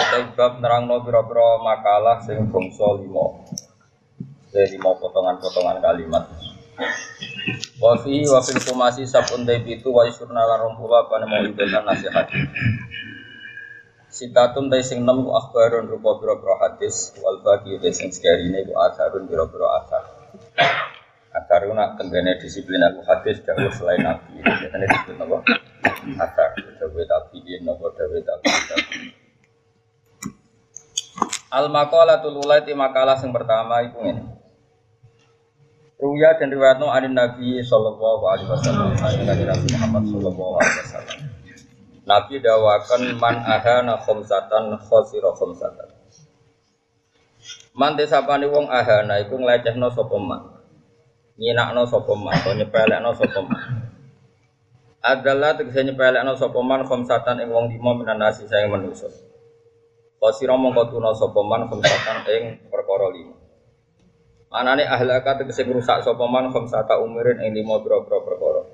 Kita bab nerangno pira-pira makalah sing bangsa lima. Dari lima potongan-potongan kalimat. Wa fi wa fil khumasi sabun itu wa isurna lan pula apa mau ibatan nasihat. Sitatun tay sing nem akhbarun rupa pira-pira hadis wal baqi tay sing sekarine ku atharun pira-pira athar. Athar nak tenggene disiplin aku hadis dawuh selain nabi. Biasanya disebut apa? Athar. Dawuh tabiin apa dawuh tabiin. Al maqalatul ulaiti makalah yang pertama itu ini. Ruya dan riwayatno anin Nabi sallallahu alaihi wasallam, Nabi Muhammad sallallahu alaihi wasallam. Nabi dawakan man ahana khomsatan khosiro khomsatan. Man desapane wong ahana iku nglecehno sapa man. Nyinakno sapa man, utawa nyepelekno sapa man. Adalah tegese nyepelekno sapa man khomsatan ing wong lima minan nasi sayang manusa. Wasira mongko tuna sapa man khamsatan ing perkara lima. Anane ahlaka tegese ngrusak sapa man khamsata umurin ing lima pira-pira perkara.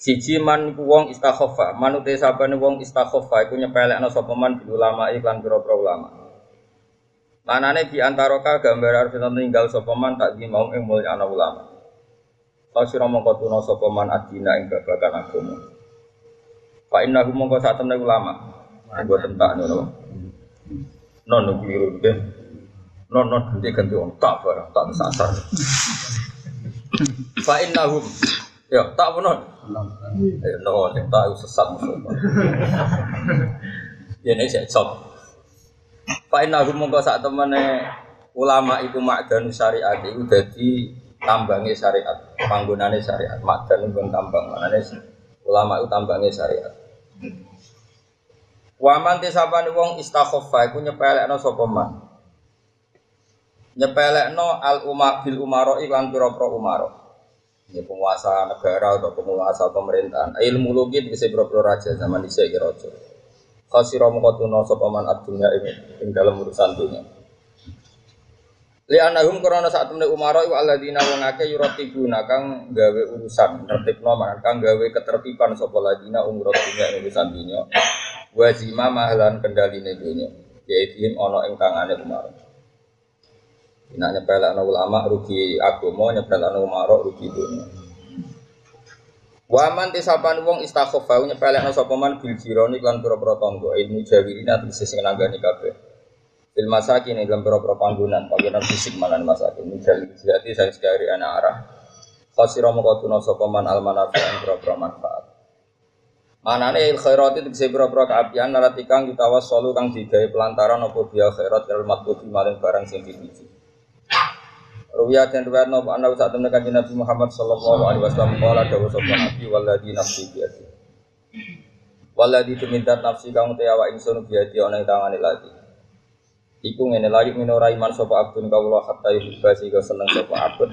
Siji man iku wong istakhofa, manute sabane wong istakhofa iku nyepelekno sapa man ulama iklan pira-pira ulama. Manane di antara ka gambar arep tinggal sapa man tak di mau ing mulya ana ulama. Kasira mongko tuna sapa man adina ing babagan agama. Fa innahu mongko sak temne ulama. Gue tentak nih loh. Non non biru deh. Non non ganti ganti on tak barang tak sasar. Fa innahum ya tak non. Ya no yang tak sesat musuh. Ya ini saya cok. Fa innahum mongko sak temene ulama iku makdan syariat iku dadi tambange syariat, panggonane syariat, makdan pun tambang manane ulama itu tambange syariat. Waman tisabane wong istakhoffa iku nyepelekno sapa man. Nyepelekno al umma bil umaro iklan pira-pira umaro. Ya penguasa negara atau penguasa pemerintahan. Ilmu logi bisa pira-pira raja zaman dhisik iki raja. Khasira mongko tuna sapa man adunya ing dalam urusan dunia. Li anahum korona saat temne umaro iku alladzina wong akeh yuratibuna kang gawe urusan tertibno man kang gawe ketertiban sapa ladina umur dunia urusan dunia wazima mahlan kendali dunia yaitu ono ing kemarin Nak nyepelek ulama rugi agama, nyepelek umaro rugi dunia. Waman tisapan wong istakhofa nyepelek sapa man bil jironi lan pira-pira tangga ilmu jawirina tegese sing nanggani kabeh. Bil masakin dalam pira-pira panggonan, panggonan fisik malan masakin. Misal jadi saya sekali anak arah. Khasira mongko tuna sapa man almanafi pira-pira manfaat. Manane il khairat itu bisa pira-pira kaapian narati kang ditawassalu kang digawe pelantaran apa dia khairat kal matbubi maling barang sing dipuji. Ruwiya dan riwayat nopo anda saat temen kanjeng Nabi Muhammad sallallahu alaihi wasallam qala dawu sapa nabi walladzi nafsi biadi. Walladzi tumintat nafsi kang te awak ingsun biadi ana ing tangane lagi. Iku ngene lagi minora iman sapa abdun kawula hatta yuhibba sehingga seneng sapa abd.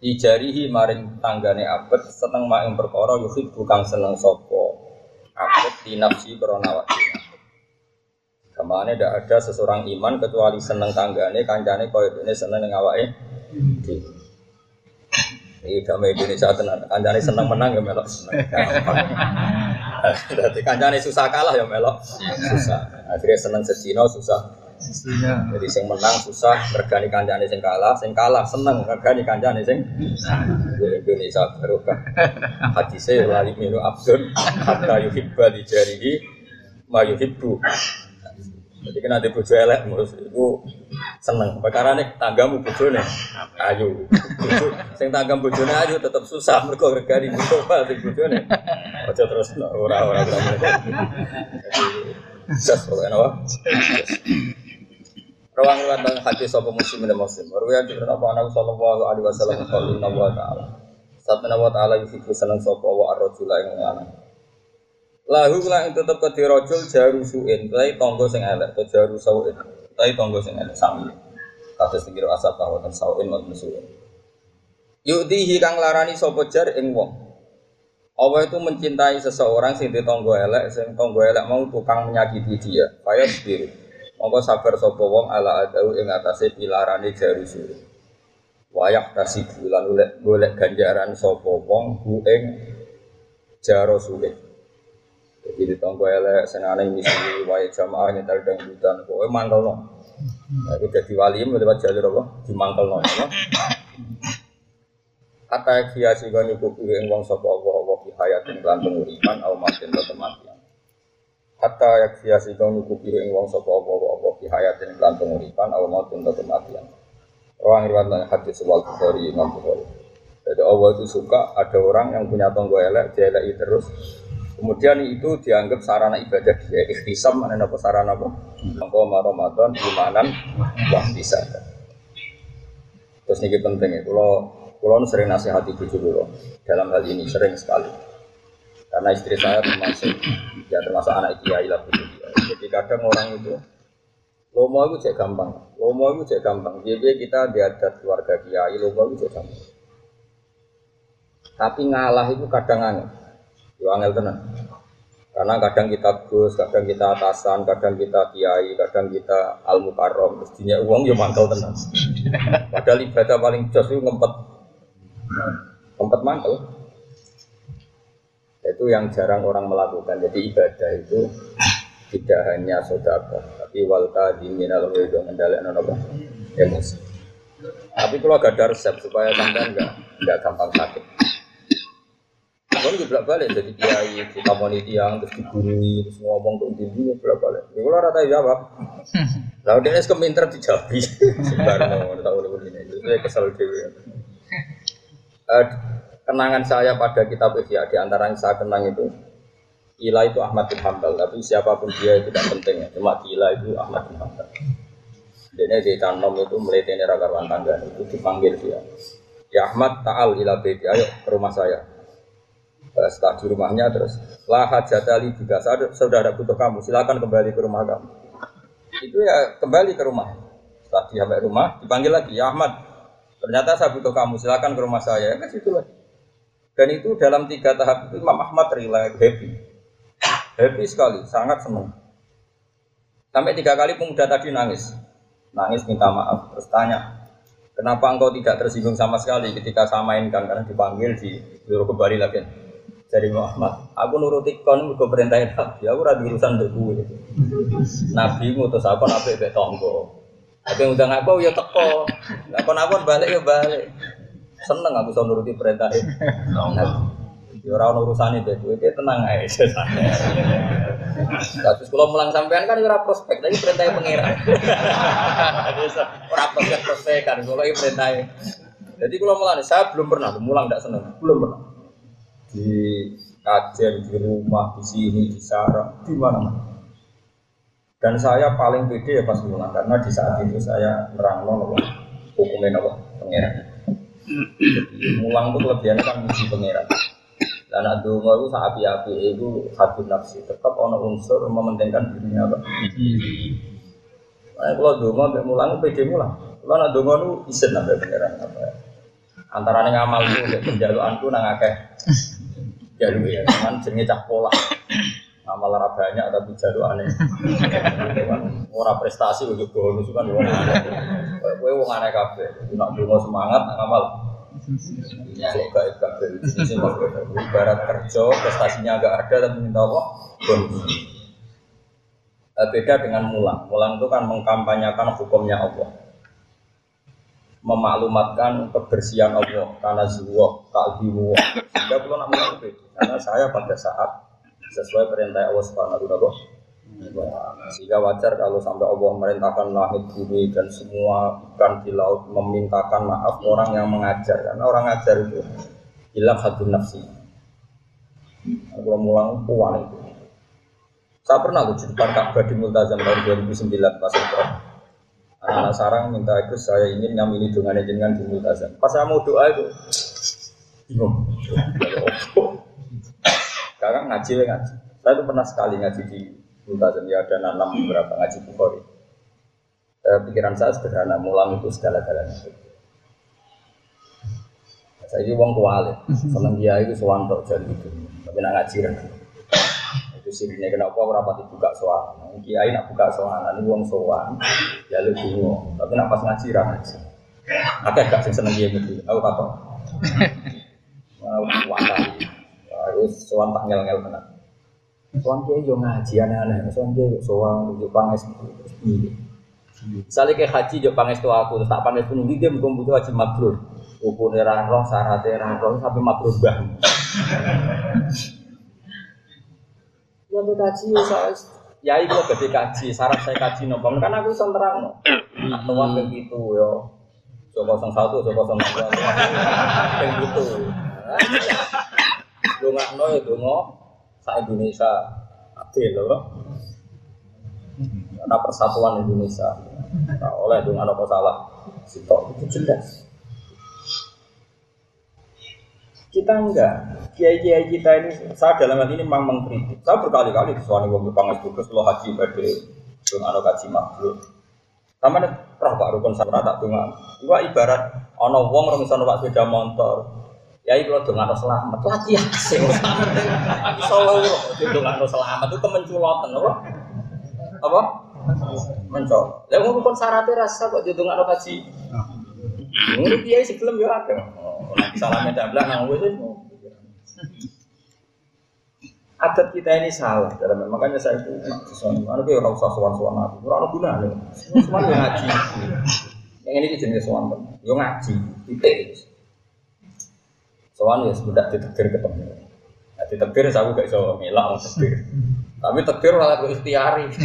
Dijarihi maring tanggane abd seneng mak ing perkara yuhibbu kang seneng sapa akut di nafsi korona Ke mana tidak ada seseorang iman kecuali seneng tanggane, kancane kau ini seneng yang awake. Ini damai Indonesia tenan, kancane seneng menang ya melok seneng. Kancane susah kalah ya melok susah. Akhirnya seneng sejino susah. Jadi sing menang susah, regani kancane sing kalah, sing kalah seneng regani kancane sing Indonesia barokah. Hadise wali minu abdun hatta yuhibba li jarihi ma yuhibbu. Jadi kena di bojo elek mus itu seneng. Perkara nih tanggamu bojone ayu. Sing tanggam bojone ayu tetap susah mergo regani bojo sing bojone. Aja terus ora ora ora. Jadi pokoknya apa? Rawang riwayat dan hadis sapa muslim dan muslim. Riwayat dari Nabi Muhammad sallallahu alaihi wasallam inna wa ta'ala. Sabda wa ta'ala yuhibbu seneng sapa wa ar-rajula ing lanang. Lahu kula ing tetep kedhe rajul jaru suin, tapi tangga sing elek, atau jaru sauin, tapi tangga sing elek sami. Kados pikir asap wonten sauin wonten suin. Yuktihi kang larani sapa jar ing wong. Allah itu mencintai seseorang sing ditonggo elek, sing tonggo elek mau tukang menyakiti dia. Kaya spirit. Monggo sabar sapa wong ala adau ing atase pilarane jaru suin. Wayak tasih bulan golek ganjaran sapa wong hu ing jaro sulit. Jadi di tonggo elek senane misi wae jamaah nyetel dangdutan kowe itu jadi wali lewat jalur apa? Dimangkelno ya. Kata kia sing nyukupi ing wong sapa apa apa fi hayatin lan penguripan au matin kematian. Kata ya kia sing nyukupi ing wong sapa apa apa fi hayatin lan penguripan au matin kematian. Orang riwayat hadis wal Bukhari Imam Bukhari. Jadi Allah itu suka ada orang yang punya tonggo elek, dia elek terus Kemudian itu dianggap sarana ibadah dia. Ikhtisam mana apa sarana apa? Mengko Ramadan imanan wah bisa. Terus ini penting ya. Kalau kalau sering nasihati bujuk dalam hal ini sering sekali. Karena istri saya termasuk ya termasuk anak kiai lah bujuk Jadi kadang orang itu Lomo itu cek gampang, lomo itu cek gampang. Jadi kita diadat keluarga kiai, lomo itu cek gampang. Tapi ngalah itu kadang aneh. Yo angel tenan. Karena kadang kita gus, kadang kita atasan, kadang kita kiai, kadang kita al mukarrom, mestinya uang yo mantel tenan. Padahal ibadah paling jos itu ngempet, ngempet mantel. Itu yang jarang orang melakukan. Jadi ibadah itu tidak hanya sodako, tapi walta dingin al itu mendadak nono emosi. Tapi kalau gak ada resep supaya sampai enggak enggak gampang sakit. Kalau juga balik jadi kiai, kita tiang, terus digurui, terus ngomong ke diri, bolak balik. Ya kalau rata jawab, lalu dia es keminter dijabi, sebarno, tahu nih ini, saya kesal dewi. Kenangan saya pada kitab Ihya di antara yang saya kenang itu Ila itu Ahmad bin Hambal, tapi siapa pun dia itu tidak penting ya. Cuma Ila itu Ahmad bin Hambal. Jadi di kanom itu meliti raga tangga itu dipanggil dia. Ya Ahmad Taal ila beti, ayo ke rumah saya setelah di rumahnya terus lah hajatali juga sudah ada butuh kamu silakan kembali ke rumah kamu itu ya kembali ke rumah setelah sampai rumah dipanggil lagi ya Ahmad ternyata saya butuh kamu silakan ke rumah saya ya kan situ lagi dan itu dalam tiga tahap itu Imam Ahmad relax happy happy sekali sangat senang sampai tiga kali pemuda tadi nangis nangis minta maaf terus tanya kenapa engkau tidak tersinggung sama sekali ketika saya mainkan karena dipanggil di suruh kembali lagi dari Muhammad. Aku nuruti kon mergo perintah Nabi. Aku ora urusan mbek kowe. Nabi ngutus aku nabi mbek tonggo. Tapi undang aku ya teko. Lah kon aku balik ya balik. Seneng aku iso nuruti perintah Nabi. Ya ora ono urusane mbek kowe, tenang ae. Terus kalau mulang sampean kan ora prospek, tapi perintah pangeran. Ora prospek prospek kan, kalau perintah. Jadi kalau mulang saya belum pernah, mulang tidak seneng, belum pernah di kajian, di rumah, di sini, di sarang, di mana-mana. Dan saya paling pede ya pas mulang karena di saat itu saya nerang nopo hukumnya nopo pangeran. Mulang itu kelebihannya kan muji pangeran. Dan ada itu saat api-api itu satu nafsi tetap ono unsur mementingkan dirinya apa. Nah, kalau dongo sampai mulang pede mulang. Kalau nak dongo itu isen sampai pangeran apa. Antara ngamal itu penjaluanku nang akeh jalur ya, cuman jenenge cah pola. Amal ora banyak tapi jalur aneh. Ora prestasi ujuk bonus kan. Kowe wong aneh kabeh. Nak donga semangat nak amal. Sok gaib kabeh. Ibarat kerja prestasinya agak ada tapi minta apa? Bonus. Beda dengan mulang. Mulang itu kan mengkampanyakan hukumnya Allah memaklumatkan kebersihan Allah karena zuwa ta'zimu sehingga kalau nak mulai itu karena saya pada saat sesuai perintah Allah Subhanahu wa sehingga wajar kalau sampai Allah merintahkan langit bumi dan semua ikan di laut memintakan maaf orang yang mengajar karena orang ngajar itu hilang satu nafsi kalau mulang puan itu saya pernah loh di depan Ka'bah di Multazam tahun 2009 pas itu Anak-anak sarang minta itu saya ingin nyamini dengan jenengan di multazam. Pas saya mau doa itu bingung. Sekarang ngaji ngaji. Saya itu pernah sekali ngaji di Multazam ya ada enam beberapa ngaji Bukhari. Eh, pikiran saya sederhana, mulang itu segala-galanya. Saya ini uang kuali, seneng dia itu sewantok jadi itu, tapi nak ngaji kan. Itu sirine kenapa orang pati buka soal. Kiai nak buka soal, ini uang soal, ya lu bingung. Tapi nak pas ngaji ngaji. Akeh gak sing seneng dia gitu, aku takut. Mau wantah, soal tak ngel-ngel tenan. Soal dia yo ngaji aneh-aneh, soal dia yo soal yo panges terus piye. Misalnya kayak haji jo panges tuh aku, terus tak panges pun dia bukan butuh haji mabrur. Hukumnya roh, syaratnya roh, sampai mabrur bah. Ya aku kaji saya ya itu gede kaji, syarat saya kaji nopo. Kan aku bisa terang no. Tua kayak gitu yo. Coba kosong satu, coba kosong dua, kayak gitu. Lu nggak no ya dungo, sa Indonesia adil loh. Ada persatuan Indonesia. Nah, oleh dengan apa salah? Sitok itu jelas. Kita enggak. Kiai-kiai kita ini, saya dalam hal ini memang mengkritik. Saya berkali-kali disuani wong pangas tugas lo haji pada dengan ada kaji makhluk. Sama nih, roh pak rukun sama tak tungan. Iwa ibarat ono wong misalnya pak sepeda motor. Ya itu lo dengan selamat. Lagi sih selamat. Solo itu dengan selamat itu kemenculotan, apa? Apa? Mencol. Lah wong rukun syaratnya rasa kok jadi dengan kaji. Ini dia sih belum ya ada. Nanti salamnya dablah nang wes Adat kita ini salah dalam makanya saya itu mana dia orang usah suan suan aku, orang guna nih. Semua yang ngaji. Yang ini jenis suan yang ngaji, titik. Suan ya sudah ditegur ketemu. Nah, ditegur saya gak bisa ngelak mau tegur. Tapi tegur malah gue ikhtiari.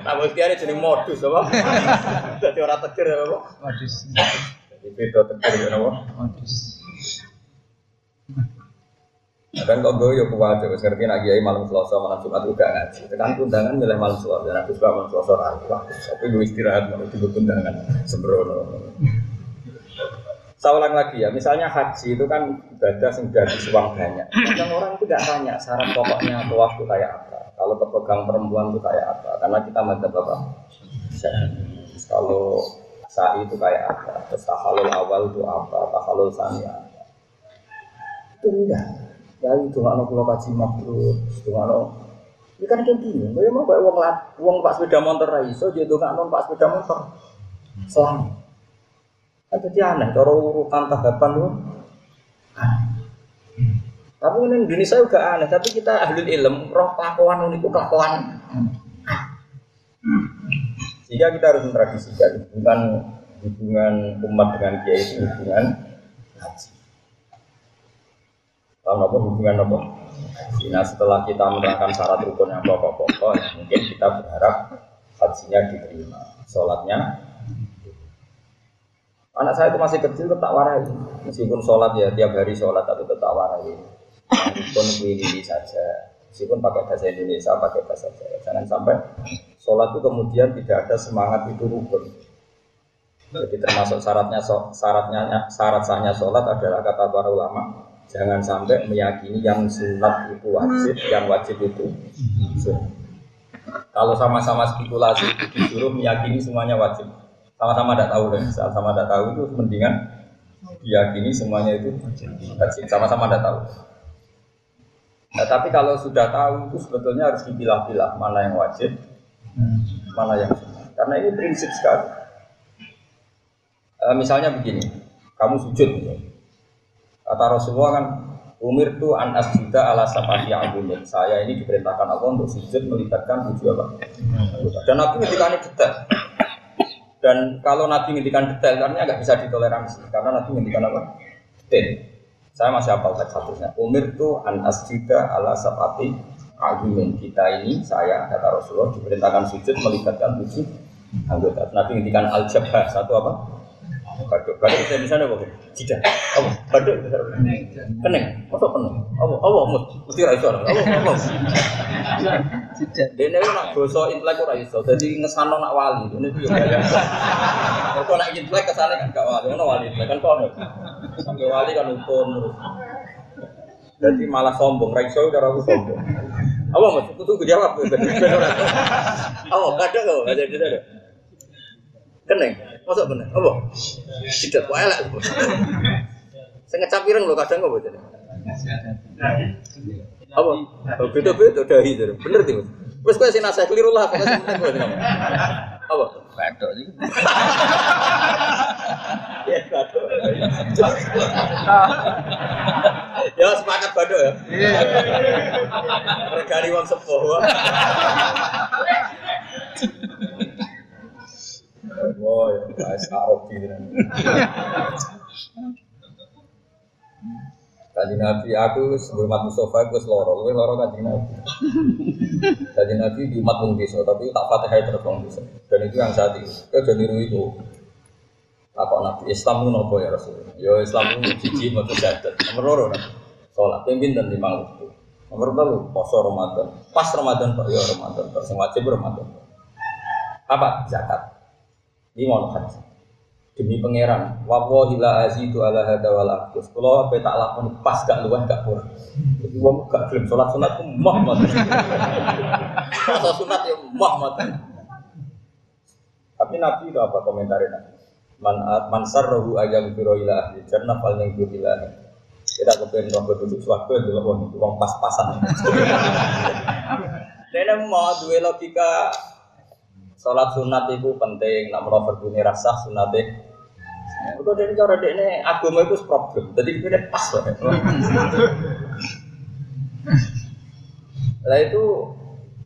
Nah, gue ikhtiari jadi modus apa? Jadi orang tegur apa? Modus. Jadi beda tegur ya apa? Modus. Kan kok gue yuk kuat, terus ngerti nak kiai malam selasa malam jumat juga ngaji. Tekan undangan milih malam selasa, dan aku suka malam selasa ragu. Tapi gue istirahat malam itu undangan sembrono. Saya ulang lagi ya, misalnya haji itu kan ibadah yang dari uang banyak. Kadang orang itu tidak tanya syarat pokoknya tawaf itu kayak apa. Kalau kepegang perempuan itu kayak apa? Karena kita madzhab apa? Kalau sa'i itu kayak apa? Terus tahalul awal itu apa? Tahalul sani apa? Itu enggak. Ya itu nggak pulau kaji mabrur, itu nggak ini kan kayak gini, mau kayak uang uang pak sepeda motor raiso, jadi nggak non pak sepeda motor, selang. Kan jadi aneh, cara urutan tahapan lu. Tapi ini Indonesia juga aneh, tapi kita ahli ilm, roh kelakuan ini kelakuan. Sehingga kita harus mentradisikan hubungan hubungan umat dengan kiai itu hubungan haji. Paham apa hubungan apa? Nah setelah kita menerangkan syarat rukun yang pokok-pokok, mungkin kita berharap hajinya diterima, sholatnya. Anak saya itu masih kecil tetap warai, meskipun sholat ya tiap hari sholat tapi tetap warai. Rukun ini saja, meskipun pakai bahasa Indonesia, pakai bahasa Jawa. Jangan sampai sholat itu kemudian tidak ada semangat itu rukun. Jadi termasuk syaratnya syaratnya syarat sahnya sholat adalah kata para ulama Jangan sampai meyakini yang sunat itu wajib, yang wajib itu sunat. Kalau sama-sama spekulasi disuruh meyakini semuanya wajib, sama-sama tidak tahu deh, sama-sama tidak tahu itu mendingan diyakini semuanya itu sama-sama tidak tahu. Nah, tapi kalau sudah tahu itu sebetulnya harus dipilah-pilah mana yang wajib, mana yang. Karena ini prinsip sekali. E, misalnya begini, kamu sujud, Kata Rasulullah kan, Umir tu an asjuda ala sapati abumin. Saya ini diperintahkan Allah untuk sujud melibatkan tujuh apa? Dan Nabi ngendikan detail. Dan kalau Nabi ngendikan detail, karena nggak bisa ditoleransi. Karena Nabi ngendikan apa? Detail. Saya masih hafal teks satunya. Umir tu an asjuda ala sapati abumin. Kita ini, saya kata Rasulullah diperintahkan sujud melibatkan tujuh anggota. Nabi ngendikan al satu apa? Baduk, baduk bisa di sana apa? Tidak. Apa? Baduk Keneng. Apa keneng? Apa? Apa? Mesti ra iso. Apa? Apa? Tidak. Dene nak basa intelek ora iso. Dadi ngesano nak wali. Dene yo gaya. Kok nak intelek kesane kan gak wali. Ono wali intelek kan kono. Sampai wali kan umpun. Jadi malah sombong, raiso cara aku sombong. Apa mas? Tunggu jawab. Apa? Kok? Ada ada ada. Keneng, masa bener? Apa? Tidak kok elek. Saya ngecap ireng loh kadang kok betul. Apa? Beda-beda dahi itu. Bener tuh. Terus kau sih nasihat keliru lah. Apa? Badok iki. Ya, badok. Ya sepakat badok ya. Regani wong sepuh. Ya, Arab gitu. Kaji Nabi aku sebelum umat Mustafa aku seloro, gue loro kaji Nabi. Kaji Nabi di pun bisa, tapi tak fatihah terus wong bisa. Dan itu yang saat itu, jadi niru itu. Apa Nabi Islam itu nopo ya Rasul? Ya Islam itu cici mau jadat. Nomor loro Nabi. Sholat pimpin dan lima waktu. Nomor telu poso Ramadan. Pas Ramadan pak ya Ramadan. Yang wajib Ramadan. Apa zakat? Ini mau haji demi pangeran. Wallahi la azidu ala hada wala aqus kula ape tak lakoni pas gak luwih gak kurang. Jadi wong gak gelem salat sunat ku mah Masa sunat ya mah tapi nabi itu apa komentarnya nabi? Man man sarrahu ayam biro ila ahli jannah fal yang biro ila ahli. Kita kepengen roh duduk suatu dulu wong pas-pasan. Dene mau duwe logika Sholat sunat itu penting, nak mau berbunyi rasa sunat itu dari cara dia ini agama itu problem, jadi ini pas lah. Lah itu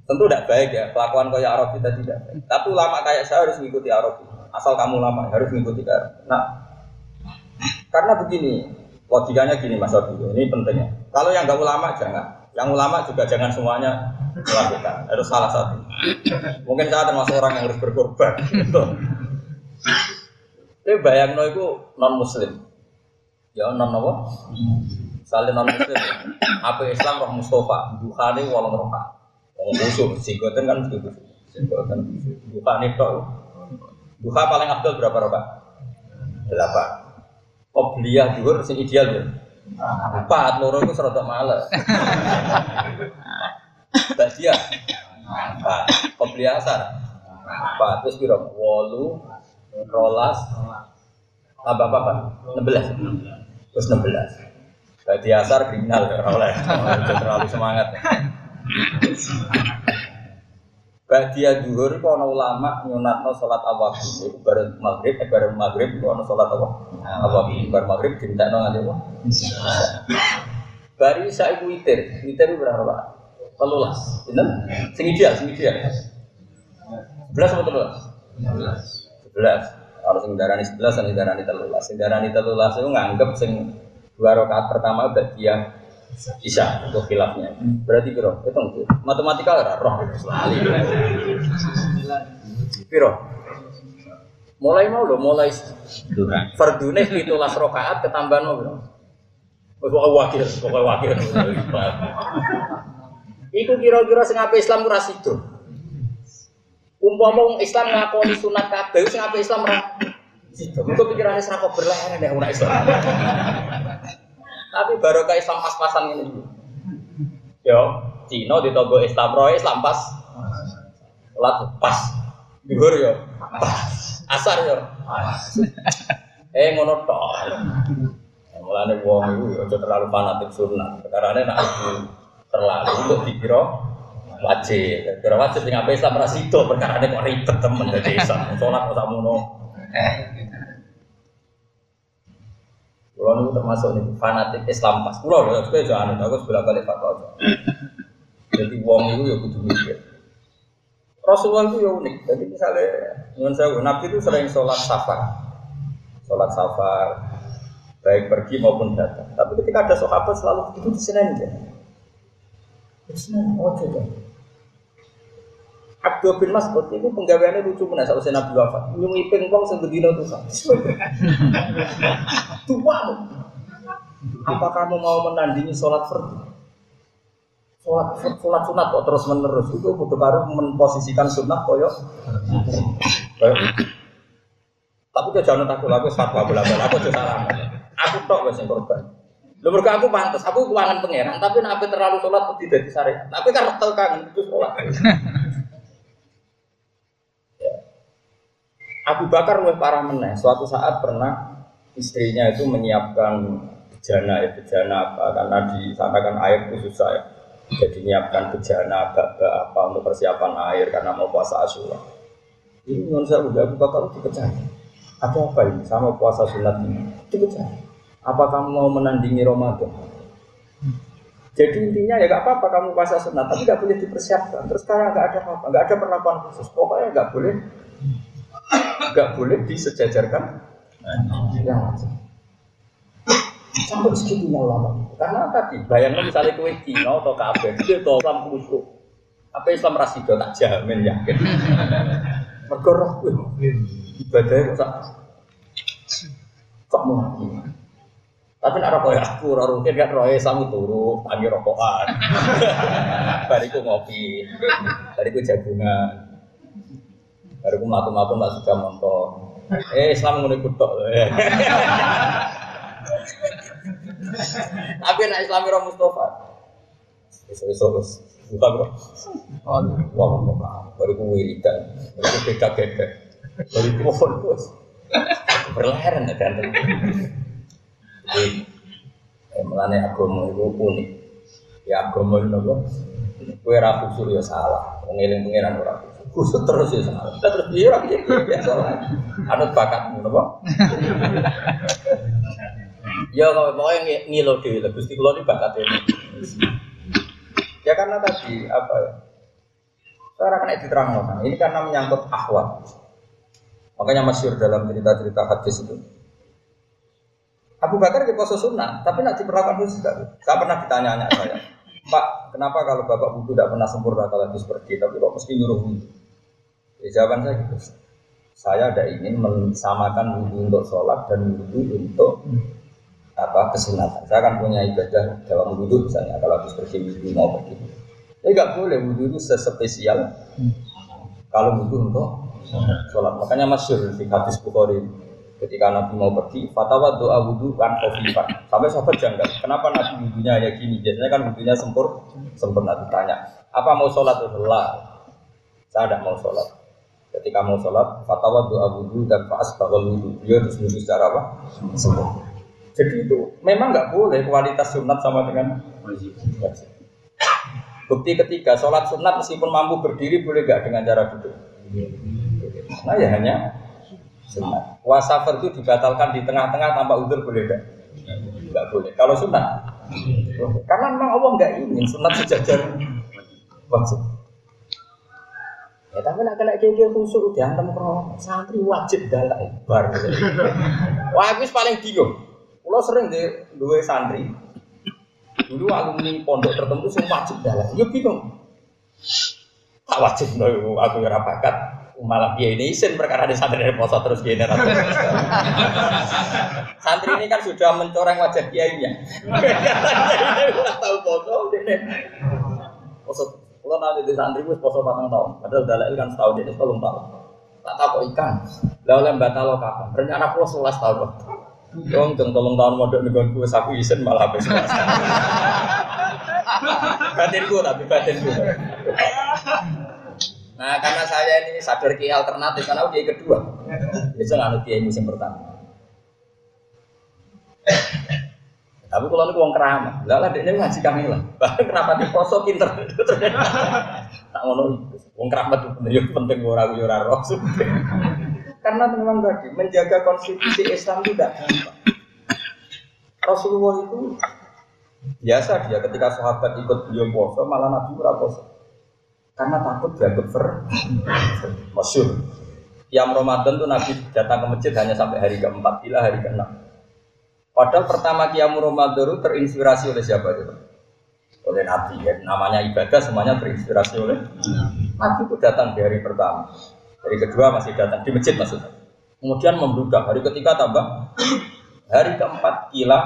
tentu tidak baik ya, kelakuan kayak Arab kita tidak. Tapi ulama kayak saya harus mengikuti Arab. Asal kamu lama harus mengikuti Arab. Nah, karena begini, logikanya gini Mas Abi, ini pentingnya. Kalau yang nggak ulama jangan, yang ulama juga jangan semuanya melakukan. Harus salah satu. Mungkin saya termasuk orang yang harus berkorban. Gitu. Tapi bayang no itu non muslim. Ya non apa? Saling non muslim. Apa Islam roh Mustafa? Bukhari walang roha. Wong musuh, singgoten kan begitu. Singgoten. Bukhari tok. Duha paling abdul berapa roba? Delapan. Obliyah juga sing ideal ya. Empat, loro itu serata males. Badia. Empat. Obliyah asar. Empat. Terus kira wolu, rolas, apa apa apa, enam belas, terus enam belas. Berarti asar kriminal ya, oleh terlalu semangat. Badia duhur itu ada ulama nyunatno sholat awal itu bareng maghrib, eh bareng maghrib itu ada sholat awal awal bareng maghrib dintekno nganti apa? Bari saya witir, witir itu berapa pak? Telulas, bener? Sing ideal, sing ideal. Sebelas atau telulas? Sebelas. Kalau sing darani sebelas, sing darani telulas. Sing darani telulas itu nganggep sing dua rakaat pertama badia bisa untuk khilafnya. Berarti piro? Hitung tuh. Matematika ora roh selalu. Piro? Mulai mau lo, mulai fardune pitulas rakaat ketambahan mau piro? Pokoke wakil, pokoke wakil. Iku kira-kira sing ape Islam ora sido. Umpama Islam ngakoni sunat kabeh sing ape Islam ora sido. Iku pikirane ora kok berlehar nek ora Islam. Tapi baru ke Islam pas-pasan ini. Yo, Cina di togo Islam roy Islam pas. Lat pas. Dhuwur yo. Asar yo. Eh ngono tok. Mulane wong iku aja terlalu fanatik sunat. Karena nek terlalu untuk dikira wajib. Kira wajib sing ape Islam ra sida perkara kok ribet temen dadi Islam. Salat kok sakmono. Kulo niku termasuk nih fanatik Islam pas. Kulo lho, kowe aja anut aku sebelah balik fatwa. Jadi wong itu ya kudu mikir. Rasulullah itu ya unik. Jadi misalnya, dengan saya Nabi itu sering sholat safar, sholat safar, baik pergi maupun datang. Tapi ketika ada sahabat selalu begitu di sini aja. Sini, oh coba. Abdul bin Mas'ud itu penggaweannya lucu mana saat saya Nabi wafat. Nyungi pingpong sebedino tuh Tua. Apa kamu mau menandingi sholat fardu? Sholat sholat sunat kok terus menerus itu butuh baru memposisikan sunat koyo. Tapi takut aku fatwa bola bola aku juga salah. Aku tok wes yang korban. Lho mergo aku pantes, aku kuangan pangeran, tapi nek ape terlalu sholat tidak dadi syariat. Tapi kan retel kan itu sholat. Ya. Abu Bakar lebih parah meneh. Suatu saat pernah istrinya itu menyiapkan bejana ya bejana apa karena di sana kan air khusus saya jadi menyiapkan bejana bak apa untuk persiapan air karena mau puasa Asyura ini menurut saya udah Abu Bakar dipecah ada apa ini sama puasa sunat ini dipecah apa kamu mau menandingi Ramadan? Jadi intinya ya gak apa-apa kamu puasa sunat, tapi gak boleh dipersiapkan. Terus sekarang gak ada apa-apa, gak ada perlakuan khusus. Pokoknya gak boleh, gak boleh disejajarkan yang wajib. Sampai segitunya ulama. Karena tadi bayangkan misalnya kue Cina atau Kabe, itu itu Islam khusus. Apa Islam rasido tak jamin yakin. Mergorok ibadahnya kok kok mau tapi nak rokok ya aku, orang mungkin kan roy samu turu, tangi rokokan. Bariku ngopi, bariku jagungan. Bariku melaku-melaku mbak suka nonton. Eh Islam ngono tok. Tapi nak Islam ora Mustafa. Iso-iso wis buka bro. Wah, bariku wiridan. Bariku beda-beda. Bariku mohon bos. Berleheran kan. Melane agama itu unik. Ya agama itu apa? Kue rapi suri ya salah. Mengiling pengiran ora kusut terus ya salah. Terus dia orang biasa lah. Anut bakatmu, apa? Ya kalau pokoknya ngilo Gusti Kulo ini bakat ini. Ya karena tadi apa ya? Saya kena diterang Ini karena menyangkut akhwat. Makanya masyur dalam cerita-cerita hadis itu. Abu Bakar di poso sunnah, tapi nanti diperlakukan khusus tidak. Saya pernah ditanya saya, Pak, kenapa kalau bapak wudhu tidak pernah sempurna kalau habis pergi, tapi kok mesti nyuruh wudhu? Ya, jawaban saya gitu. Saya tidak ingin mensamakan wudhu untuk sholat dan wudhu untuk apa kesunatan. Saya akan punya ibadah dalam wudhu misalnya kalau habis pergi wudhu mau pergi. Ini nggak boleh wudhu itu sespesial kalau wudhu untuk sholat. Makanya masyur di hadis Bukhari Ketika Nabi mau pergi, fatwa doa wudhu kan kofifan. Sampai sahabat janggal, kenapa Nabi wudhunya ya gini? Biasanya kan wudhunya sempur, sempurna ditanya. Apa mau sholat? Allah. Saya tidak mau sholat. Ketika mau sholat, fatwa doa wudhu dan faas bahwa wudhu. Dia harus wudhu secara apa? Sempurna. Jadi itu memang nggak boleh kualitas sunat sama dengan wajib. Bukti ketiga, sholat sunat meskipun mampu berdiri boleh nggak dengan cara duduk? Nah ya hanya Sunnah. Wasafar itu dibatalkan di tengah-tengah tanpa udur boleh enggak? Enggak boleh. Kalau sunnah, karena memang Allah enggak ingin sunat sejajar wajib. Ya tapi nak kena kayak khusus diantem krono santri wajib dalai bar. Wah aku paling bingung. Pulau sering deh dua santri. Dulu alumni pondok tertentu semua wajib dalai. Yo bingung. Tak wajib aku bakat malah dia ini isin perkara di santri dari poso terus dia santri ini kan sudah mencoreng wajah kiainya tahu poso ini poso kalau nanti di santri gue poso patang tahun padahal dalil kan setahun ini sebelum tahun tak tahu ikan. Lalu batal kapan? Rencana pulau sebelas tahun Dong, jeng tolong tahun modal nih gue saku isin malah habis. Batin gue tapi batin gue Nah karena saya ini sadar ki alternatif karena udah kedua. Bisa nggak kiai musim pertama. Tapi kalau ini uang keramat, lah lah dia ngaji kami lah. Bahkan kenapa di poso pinter? Tak ngono uang keramat itu penting, penting orang orang roh. Karena memang tadi menjaga konstitusi Islam itu tidak gampang. Rasulullah itu biasa dia ketika sahabat ikut beliau poso malah Nabi berapa karena takut dianggap ver masyur. Yang Ramadan tuh Nabi datang ke masjid hanya sampai hari keempat bila hari keenam. Padahal pertama Qiyam Ramadan itu terinspirasi oleh siapa itu? Oleh Nabi ya. Namanya ibadah semuanya terinspirasi oleh Nabi itu datang di hari pertama. Hari kedua masih datang di masjid maksudnya. Kemudian membuka hari ketiga tambah. Hari keempat kila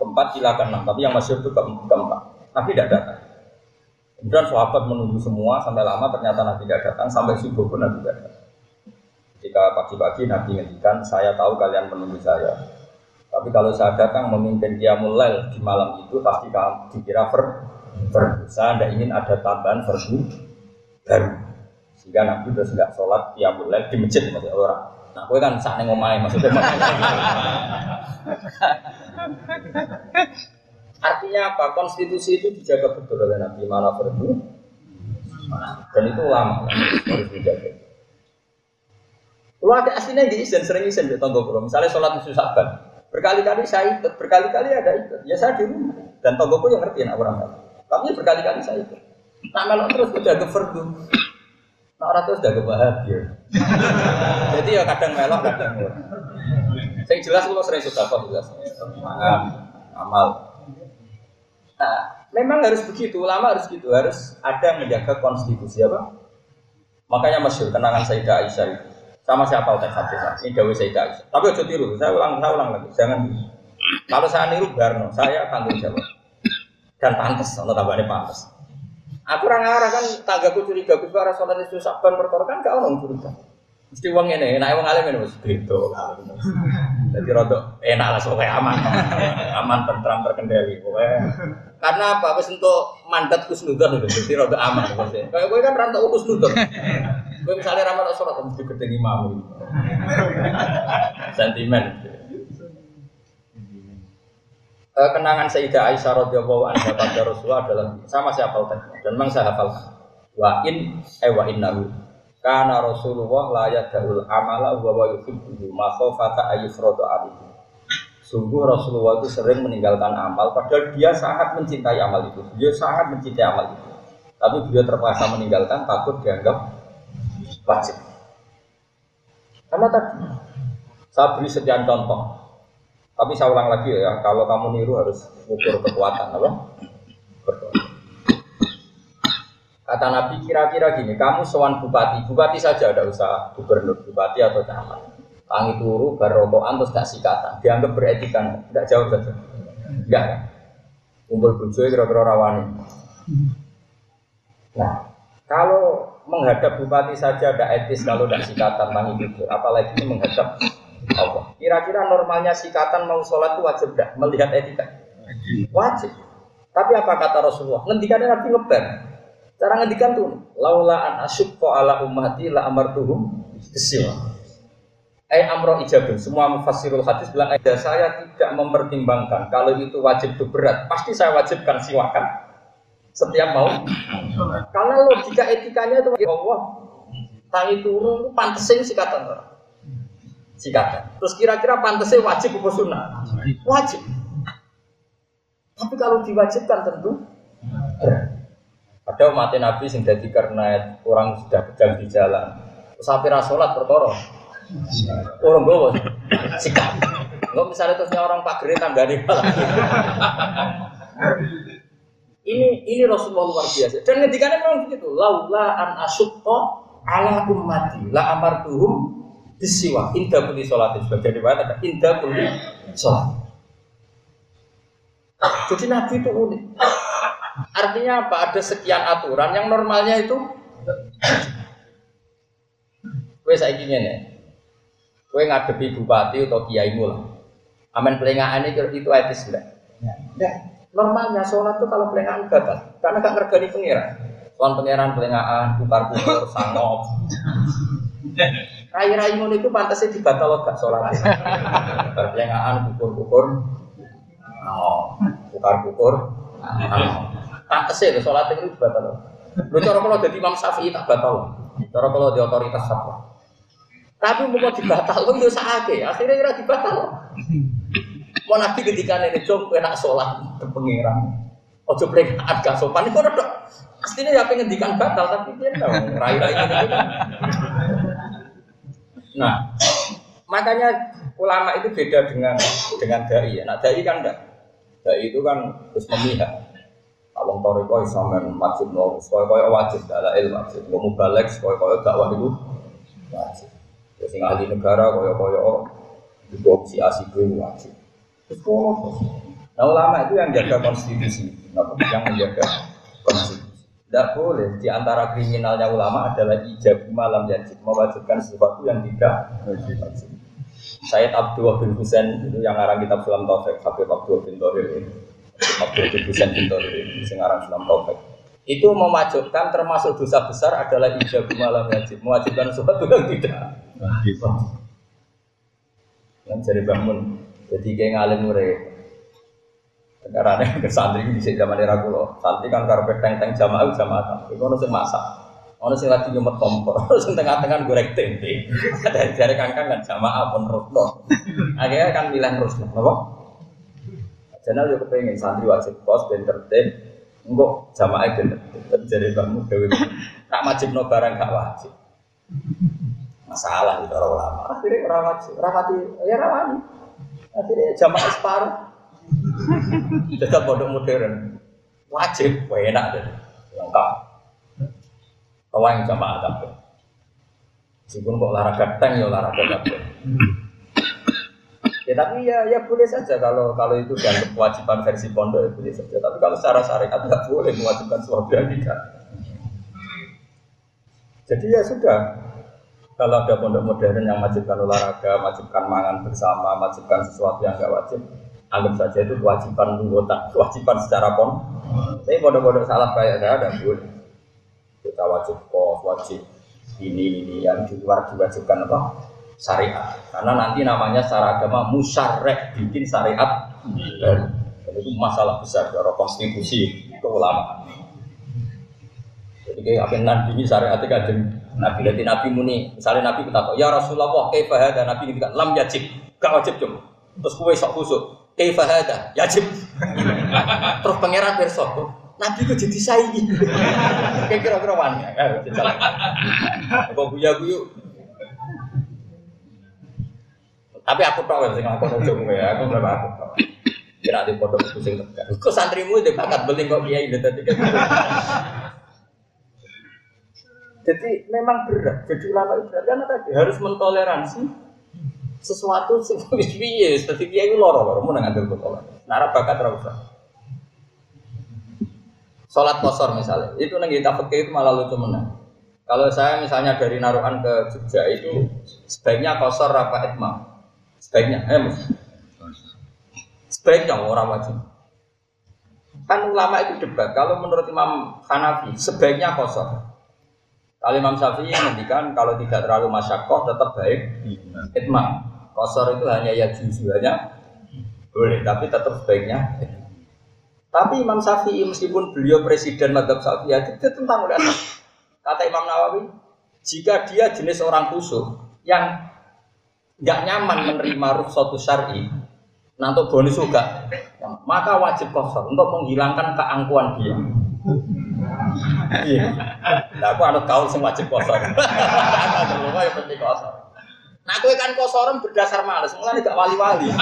keempat kila keenam. Tapi yang masih itu keempat. Nabi tidak datang Kemudian sahabat menunggu semua sampai lama ternyata Nabi tidak datang sampai subuh pun Nabi tidak datang. Ketika pagi-pagi Nabi ngendikan, saya tahu kalian menunggu saya. Tapi kalau saya datang memimpin Qiyamul Lail di malam itu pasti kamu dikira ver, ver. Saya tidak ingin ada tambahan versi baru. Sehingga Nabi terus nggak sholat Qiyamul Lail di masjid maksudnya orang. Nah, gue kan saat ngomai maksudnya. Artinya apa? Konstitusi itu dijaga betul oleh Nabi mana fardu dan itu lama harus dijaga. Kalau ada aslinya di izin sering izin di tonggo kalau misalnya sholat musuh saban berkali-kali saya ikut berkali-kali ada ikut. Ya saya di rumah. Dan tonggoku yang ngerti nak orang. Tapi berkali-kali saya ikut. Nah kalau terus udah ke fardu. Nah orang terus udah bahagia. Jadi ya kadang melok kadang melok. Saya jelas kalau sering sudah jelas. Amal nah memang harus begitu ulama harus gitu harus ada menjaga konstitusi apa? Makanya masyur kenangan Sayyidah Aisyah itu. Sama siapa udah hadis ini Dawi Sayyidah Aisyah. Tapi ojo tiru saya ulang saya ulang lagi jangan kalau saya niru Barno saya tanggung jawab. Dan pantas atau tambahnya pantas aku orang arah kan tanggaku curiga gue suara sholat itu saban perkara kan gak orang curiga mesti uang ini enak uang alim ini mas gitu jadi rodo enak lah soalnya aman. Aman tentram terkendali pokoknya karena apa? Wis untuk mandat kusnudon udah jadi rodo aman maksudnya kayak gue kan rantau kusnudon gue misalnya ramal sholat mesti gede imam. Sentimen. Uh, kenangan Sayyidah Aisyah radhiyallahu anha pada Rasulullah adalah sama siapa dan memang saya hafal. Wa in eh wa innahu karena Rasulullah la yadul amala wa wa yuhibbu ma khafata ayyufradu Sungguh Rasulullah itu sering meninggalkan amal padahal dia sangat mencintai amal itu. Dia sangat mencintai amal itu. Tapi dia terpaksa meninggalkan takut dianggap wajib. Karena tadi saya beri sekian contoh tapi saya ulang lagi ya, kalau kamu niru harus ukur kekuatan apa? Kata Nabi kira-kira gini, kamu sewan bupati, bupati saja ada usah gubernur, bupati atau camat. Tangi turu, barokokan, terus gak sikatan. Dianggap beretika, tidak jauh saja. Enggak kan? Kumpul bujoy kira-kira rawani. Nah, kalau menghadap bupati saja ada etis kalau tidak sikatan tangi turu, apalagi menghadap Allah. Kira-kira normalnya sikatan mau sholat itu wajib dah melihat etika? Wajib. Tapi apa kata Rasulullah? Ngendikannya Nabi ngeber. Cara ngendikan tuh, laula an asyukko ala ummati la amartuhum kesil. Eh amroh ijabun. Semua mufassirul hadis bilang, ada saya tidak mempertimbangkan kalau itu wajib itu berat. Pasti saya wajibkan siwakan setiap mau. Karena logika etikanya itu Allah tangi turun pantesin sikatan orang sikatan. Terus kira-kira pantasnya wajib apa sunnah? Wajib. Tapi kalau diwajibkan tentu ada umat Nabi yang jadi karena orang sudah pegang di jalan. Api sholat perkara. Orang gue sikap. Enggak misalnya terusnya orang pak gere tanggane malah. ini ini Rasulullah luar biasa. Dan ngedikannya memang begitu. Laula an asyukto ala ummati la amartuhum bisiwa indah putih sholat sebagai riwayat ada indah putih sholat jadi nabi itu unik artinya apa ada sekian aturan yang normalnya itu gue saya ingin ya gue ngadepi bupati atau kiai mula aman pelengahan itu itu etis enggak ya. normalnya sholat itu kalau pelengahan gagal karena gak ngergani pengiran Tuan pangeran pelengahan, bukar-bukar, sangop Rai-rai ngono itu pantasnya dibatal gak sholat. Perlengahan kukur-kukur. Oh, kukur-kukur. Pantasnya itu sholat itu dibatal. Lu cara kalau jadi Imam Syafi'i tak batal. Cara kalau di otoritas apa? Tapi mau dibatal, lu yo sakit. Akhirnya kira dibatal. Mau nabi ketika ini jom enak sholat ke pangeran. Ojo peringatan gak sopan itu udah. Pastinya ya pengen dikan batal tapi dia tahu rai-rai ini. Nah, makanya ulama itu beda dengan dengan dai ya. Nah, dai kan enggak. Dai itu kan terus memihak. Kalau toriko isamen wajib no, kaya kaya wajib dalam ilmu wajib. Mau balik kaya kaya dakwah itu wajib. Terus yang ahli negara kaya kaya itu opsi asik itu wajib. Nah ulama itu yang jaga konstitusi, yang menjaga konstitusi. Tidak boleh. Di antara kriminalnya ulama adalah ijab malam yajib mewajibkan sesuatu yang tidak wajib. Sayyid Abdul bin Husain itu yang ngarang kitab Sulam Taufik, Habib Abdul bin Tohir. Abdul bin Husain bin Tohir ini, yang ngarang Sulam Taufik. Itu mewajibkan termasuk dosa besar adalah ijab malam wajib, mewajibkan sesuatu yang tidak. Yang jadi bangun, jadi kayak ngalim murid. Karena ke santri di zaman era kulo, santri kan karpet teng teng jamaah jamaah, itu harus masak. Ono sing lagi nyumet kompor, sing tengah-tengah goreng tempe. Dari jari kangkang kan jamaah pun rusno. Akhirnya kan milih rusno, apa? Jangan yo kepengen santri wajib kos dan tertib. Enggak jamaah itu terjadi kamu dewi. Tak wajib no barang gak wajib. Masalah itu orang ulama. Akhirnya orang wajib, rawati, ya rawani. Akhirnya jamaah separuh. Tetap bodoh modern. Wajib, enak deh. Lengkap. Kawan jamaah kabeh. Meskipun kok olahraga tank ya olahraga kabeh. Ya tapi ya ya boleh saja kalau kalau itu dianggap kewajiban versi pondok ya boleh saja. Tapi kalau secara syariat nggak boleh mewajibkan suatu yang tidak. Jadi ya sudah. Kalau ada pondok modern yang wajibkan olahraga, wajibkan mangan bersama, wajibkan sesuatu yang nggak wajib, anggap saja itu kewajiban anggota, kewajiban secara pon. Tapi pondok-pondok salah kayak saya ada boleh kita wajib kos, wajib ini ini yang di luar diwajibkan apa syariat. Karena nanti namanya secara agama musyarek bikin syariat. Dan, itu masalah besar dari konstitusi keulamaan jadi kayak apa nanti syariat itu Nabi nanti Nabi muni. Misalnya Nabi kita tahu ya Rasulullah kaifa hada? Nabi kita lam yajib. Gak wajib cuma. Terus kue sok kusut kaifa hada? Yajib. Terus pangeran besok Nabi kok jadi saingi. Kayak kira-kira wani. Kok guya guyu. Tapi aku tahu sing aku ujung ya, aku berapa aku tahu. Kira di pondok itu sing tegak. Kok santrimu itu bakat beli kok kiai itu tadi Jadi memang berat. Jadi ulama itu berat karena tadi harus mentoleransi sesuatu sing wis piye, dadi kiai loro-loro mun ngambil botol. Nara bakat ora usah. Sholat kosor misalnya, itu nanti kita pakai itu malah lucu menang. Kalau saya misalnya dari Naruhan ke Jogja itu sebaiknya kosor apa itmam? Sebaiknya, eh. Sebaiknya orang wajib. Kan ulama itu debat. Kalau menurut Imam Hanafi sebaiknya kosor. Kalau Imam Syafi'i menghentikan kalau tidak terlalu masyakoh tetap baik itmam. Kosor itu hanya ya juzu hanya boleh, tapi tetap sebaiknya tapi Imam Syafi'i meskipun beliau presiden madhab Syafi'i itu tentang udah kata Imam Nawawi jika dia jenis orang khusyuk yang nggak nyaman menerima suatu syari nanti bonus juga maka wajib kosong untuk menghilangkan keangkuhan dia iya nah aku ada kau sing wajib kosong aku yang penting kosong nah aku kan kosoran berdasar males mulai gak wali-wali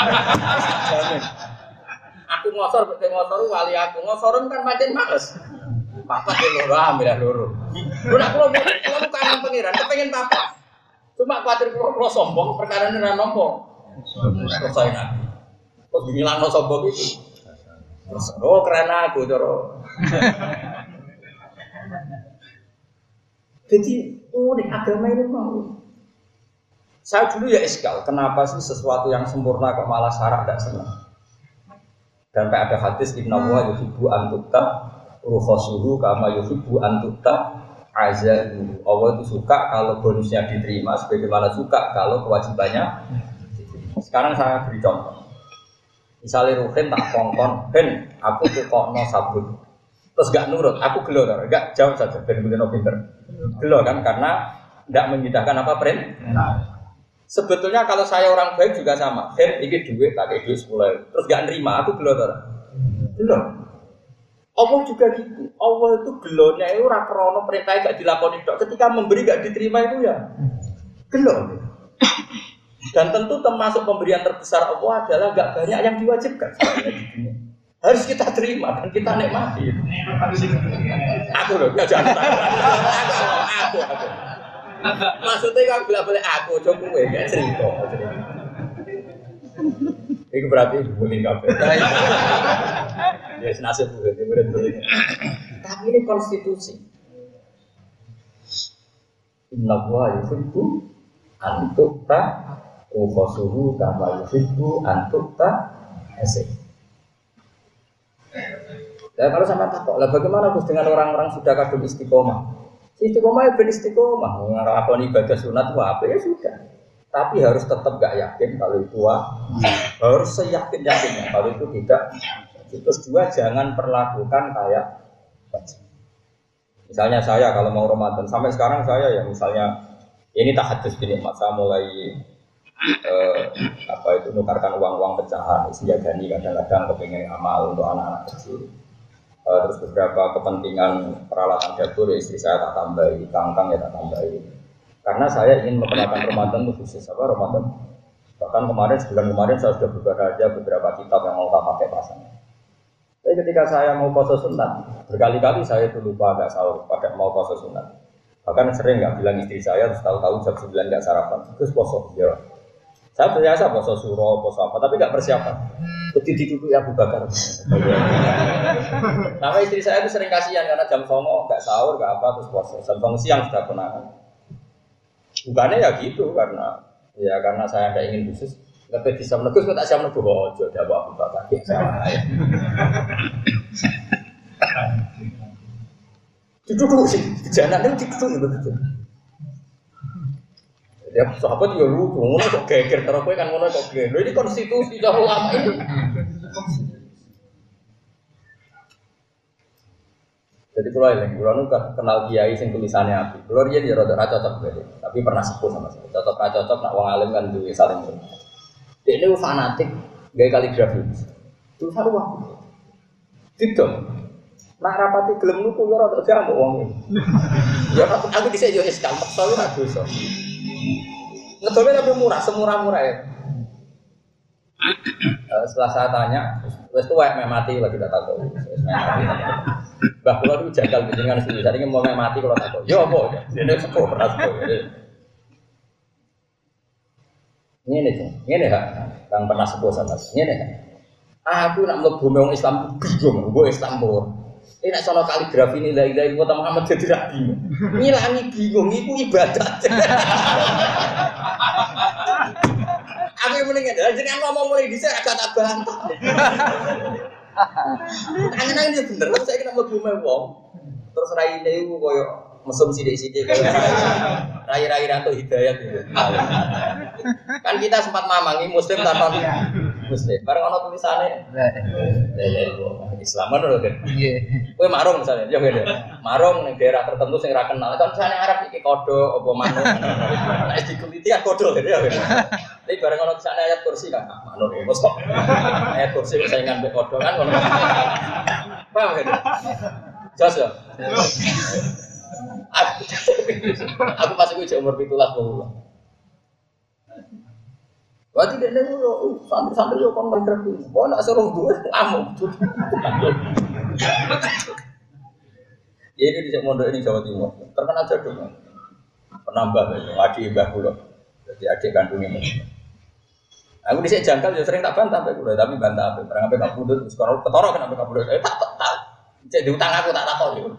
Aku ngosor, betul ngosor wali aku. Ngosor kan macam males. Papa ke loro, ambil loro. Udah kalau mau kalau kangen pengiran, kepengen papa. Cuma khawatir kalau sombong, perkara ini nompo. Selesai nabi. Terus bilang no sombong itu. Oh keren aku coro. Jadi unik agama ini mau. Saya dulu ya eskal, kenapa sih sesuatu yang sempurna kok malah syarat tidak senang? Dan ada hadis Inna wa yuhibbu antukta ruhosuhu kama yuhibbu antukta azalu. Allah itu suka kalau bonusnya diterima sebagaimana suka kalau kewajibannya Sekarang saya beri contoh. Misalnya Ruhin tak kongkon, Ben, aku tuh kok no sabun. Terus gak nurut, aku gelo gak jauh saja, Ben begini pinter. Gelo kan, karena tidak menyidahkan apa. Nah. Sebetulnya kalau saya orang baik juga sama. Hen, ini duit, tak kayak duit sepuluh Terus gak nerima, aku gelo? Gelo. Allah juga gitu. Allah itu gelonya itu rakrono perintah gak dilakoni dok. Ketika memberi gak diterima itu ya gelo. Dan tentu termasuk pemberian terbesar Allah adalah gak banyak yang diwajibkan. Harus kita terima dan kita nikmati. Aku loh, jangan. Aku, aku, aku. Maksudnya kan bila boleh aku coba gue gak cerita. Itu berarti bullying kafe. Ya senasib berarti murid bullying. Tapi ini konstitusi. Inna wa yuhibbu antuk ta Ukhasuhu kama yuhibbu antuk ta esek. Ya kalau sama takut, lah bagaimana Gus dengan orang-orang sudah kadung istiqomah? Istiqomah ya ben istiqomah, ngelakoni ibadah sunat apa ya sudah. Tapi harus tetap gak yakin kalau itu harus seyakin yakinnya kalau itu tidak. Terus dua jangan perlakukan kayak Misalnya saya kalau mau Ramadan sampai sekarang saya ya misalnya ini tak hadis gini, masa mulai eh, apa itu nukarkan uang-uang pecahan, gani kadang-kadang kepengen amal untuk anak-anak kecil. Eh, terus beberapa kepentingan peralatan dapur ya istri saya tak tambahi, kangkang ya tak tambahi. Karena saya ingin memperlakukan Ramadan itu khusus apa Ramadan. Bahkan kemarin sebulan kemarin saya sudah buka aja beberapa kitab yang mau tak pakai pasangan. Tapi ketika saya mau puasa sunat, berkali-kali saya itu lupa agak sahur pada mau puasa sunat. Bahkan sering nggak bilang istri saya, terus tahu-tahu jam 9 nggak sarapan, terus puasa. Ya. Saya biasa puasa suro, puasa apa, tapi nggak persiapan. Jadi duduk ya Abu Bakar. Nama istri saya itu sering kasihan karena jam songo nggak sahur, nggak apa, terus puasa. Jam siang sudah konangan. Bukannya ya gitu karena ya karena saya tidak ingin khusus. Lebih bisa menegus, kok tak siap menegus, oh jodoh Abu Bakar. Ya, Duduk sih, jangan itu duduk gitu. Ya sahabat ya lucu, ngono kok geger kowe kan ngono kok geger. Ini konstitusi dah ulama ini. Jadi kalau ini, kalau nu kenal kiai sing tulisannya api. Kalau dia dia rada cocok berarti, tapi pernah sepuh sama saya. Cocok cocok nak wong alim kan duwe saling. Dia ini fanatik gaya kaligrafi. Tulisan uang. Tidak. Nak rapati gelem nuku ya rada jamu wong. Ya aku dhisik yo wis gampang, soalnya ra dosa. Ngedolnya tapi murah, semurah-murah ya. Uh, setelah saya tanya, wes tua yang mati lagi tidak tahu. Bah kula itu jagal dengan sendiri. Jadi mau mati kalau tahu. Yo apa? Ini sepuh pernah sepuh. Ini nih, ini nih Yang pernah sepuh sama Ini nih. Aku nak mlebu wong Islam bingung, gue Islam bor. Ini nak soal kaligrafi ini la ilaha illallah Muhammad jadi rabi. Ngilangi bingung iku ibadat. Aku yang mendingan, jadi ngomong mulai di sini agak tak bantah. Tangan ini bener, saya kena mau wong. Terus rai ini aku koyo mesum sidik-sidik kayak rai-rai atau hidayat gitu. kan kita sempat mamangi muslim tanpa muslim. Bareng ono tulisannya. Islaman loh kan. Iya. Kowe marung misalnya, ya ngene. Marung ning daerah tertentu sing ora kenal. Kan misalnya Arab iki kodo apa manuk. Nek dikuliti ya kodo gitu ya. Tapi bareng ono tulisannya ayat kursi kan manuk ya kok. Ayat kursi saingan mbek kodo kan ngono. Paham kan? Jelas ya? Aku masih gue umur pitulas puluh. Berarti dia dia dulu santri-santri yo kon mereka tuh. Kok nak suruh gue amuk tuh. Ya ini di Mondok ini Jawa Timur. Terkenal dong. Penambah itu, adik mbah kula. Jadi adik kandung ini. Aku di sini jangkal ya sering tak bantah sampai kulo, tapi bantah? Barang apa gak pudut, sekarang ketoro kenapa gak pudut? Eh tak tak. Cek diutang aku tak takut itu.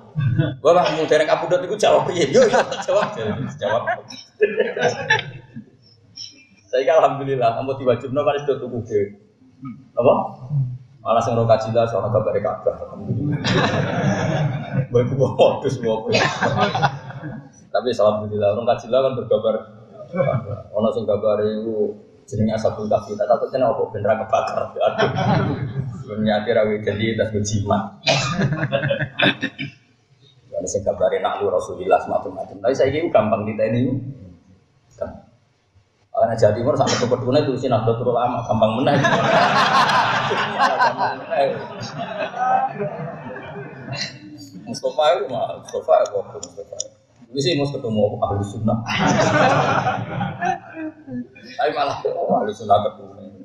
Gua bang mau dereng kapudut itu jawab iya, yo jawab jawab. Saya kan alhamdulillah, kamu tiba jumlah kan sudah ke. Apa? Malah sing roka cila soalnya kabar kabah. Alhamdulillah. Baik gua modus semua. Tapi alhamdulillah orang kacila kan berkabar. Ono sing kabar itu jenenge asabul kafi. Tak takut kena apa bener kebakar. Aduh. Ternyata rawi jadi tas berjimat. Ada sing kabare nak Rasulullah semacam-macam. Tapi saya ini gampang kita ini. Karena Jawa Timur sampai ke Peduna itu sih Nahdlatul Ulama gampang menang. Mustafa itu mah Mustafa itu Mustafa. Ini sih mau ketemu ahli sunnah. Tapi malah oh, ahli sunnah ketemu.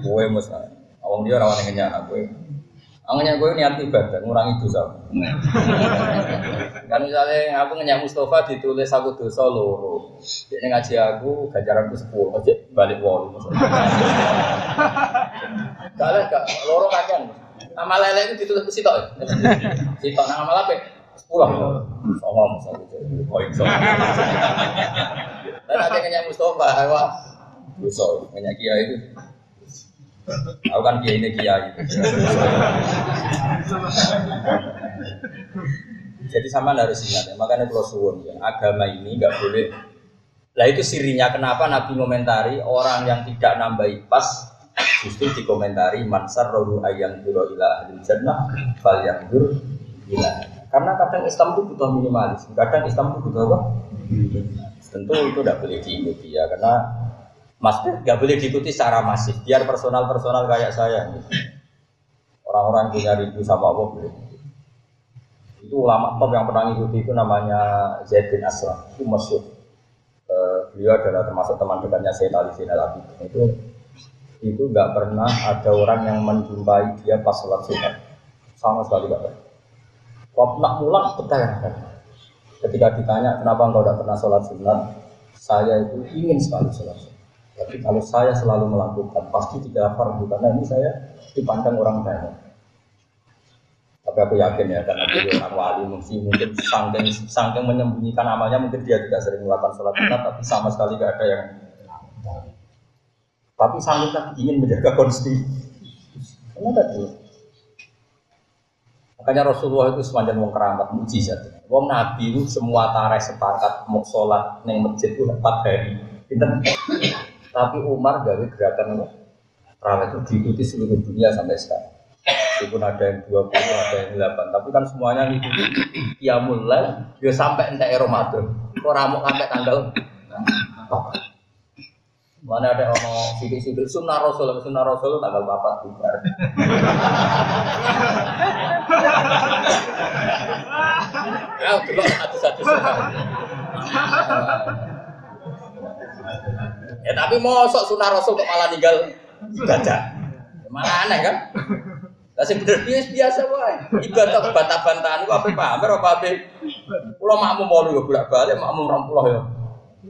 Gue mus, awang dia rawan yang nyana gue. Angin gue niat ibadah, ngurangi dosa. kan misalnya aku ngenyak Mustafa ditulis aku dosa loro. Jadi ngaji aku gajaran ke sepuluh, aja balik wall. Kalian gak loro kajian. Nama lele itu ditulis sitok. Sitok nama apa? Sepuluh. Sama misalnya poin sama. Dan ada ngenyak Mustafa, wah Dosa, banyak kiai itu. Aku kan kiai ini kiai. Jadi sama harus ingat ya, makanya kalau suwun ya, agama ini nggak boleh. Lah itu sirinya kenapa Nabi komentari orang yang tidak nambahi pas justru dikomentari mansar rohu ayam dulu ila ahli jannah fal yang ila. Karena kadang Islam itu butuh minimalis, kadang Islam itu butuh apa? Tentu itu tidak boleh diikuti ya, karena Maksudnya nggak boleh diikuti secara masif, biar personal-personal kayak saya. Orang-orang punya rindu sama Allah boleh. Itu ulama top yang pernah ngikuti itu namanya Zaid bin Aslam, itu masyur. Uh, beliau adalah termasuk teman dekatnya Sayyid Ali Zainal Abidin. Itu itu nggak pernah ada orang yang menjumpai dia pas sholat sunat sama sekali nggak pernah. Waktu nak pulang bertanya Ketika ditanya kenapa engkau tidak pernah sholat sunat, saya itu ingin sekali sholat sunat. Tapi kalau saya selalu melakukan, pasti tidak fardu karena ini saya dipandang orang banyak. Tapi aku yakin ya, karena dia orang wali mungkin mungkin sangking, sangking menyembunyikan amalnya mungkin dia tidak sering melakukan sholat sunat, tapi sama sekali tidak ada yang tapi sangking lagi ingin menjaga konstitusi. Kenapa tuh? Makanya Rasulullah itu sepanjang wong keramat mujizat. Wong Nabi itu semua tareh sepakat mau sholat neng masjid itu empat hari. Pinter. Tapi Umar gawe gerakan Rawat itu diikuti seluruh dunia sampai sekarang. Meskipun ada yang 20, ada yang 8. Tapi kan semuanya ngikuti ya mulai, ya sampai entek Ramadan. Kok ramuk sampai tanggal Mana ada orang sidik-sidik sunnah Rasul, sunnah Rasul tanggal bapak bubar. Ya, satu-satu. Ya tapi mosok sunah Rasul kok malah tinggal ibadah. Malah aneh kan? Lah sing bener biasa biasa wae. Ibadah bantah-bantahan ku ape pamer apa ape? Kula makmum mau yo bolak-balik makmum 20 ya.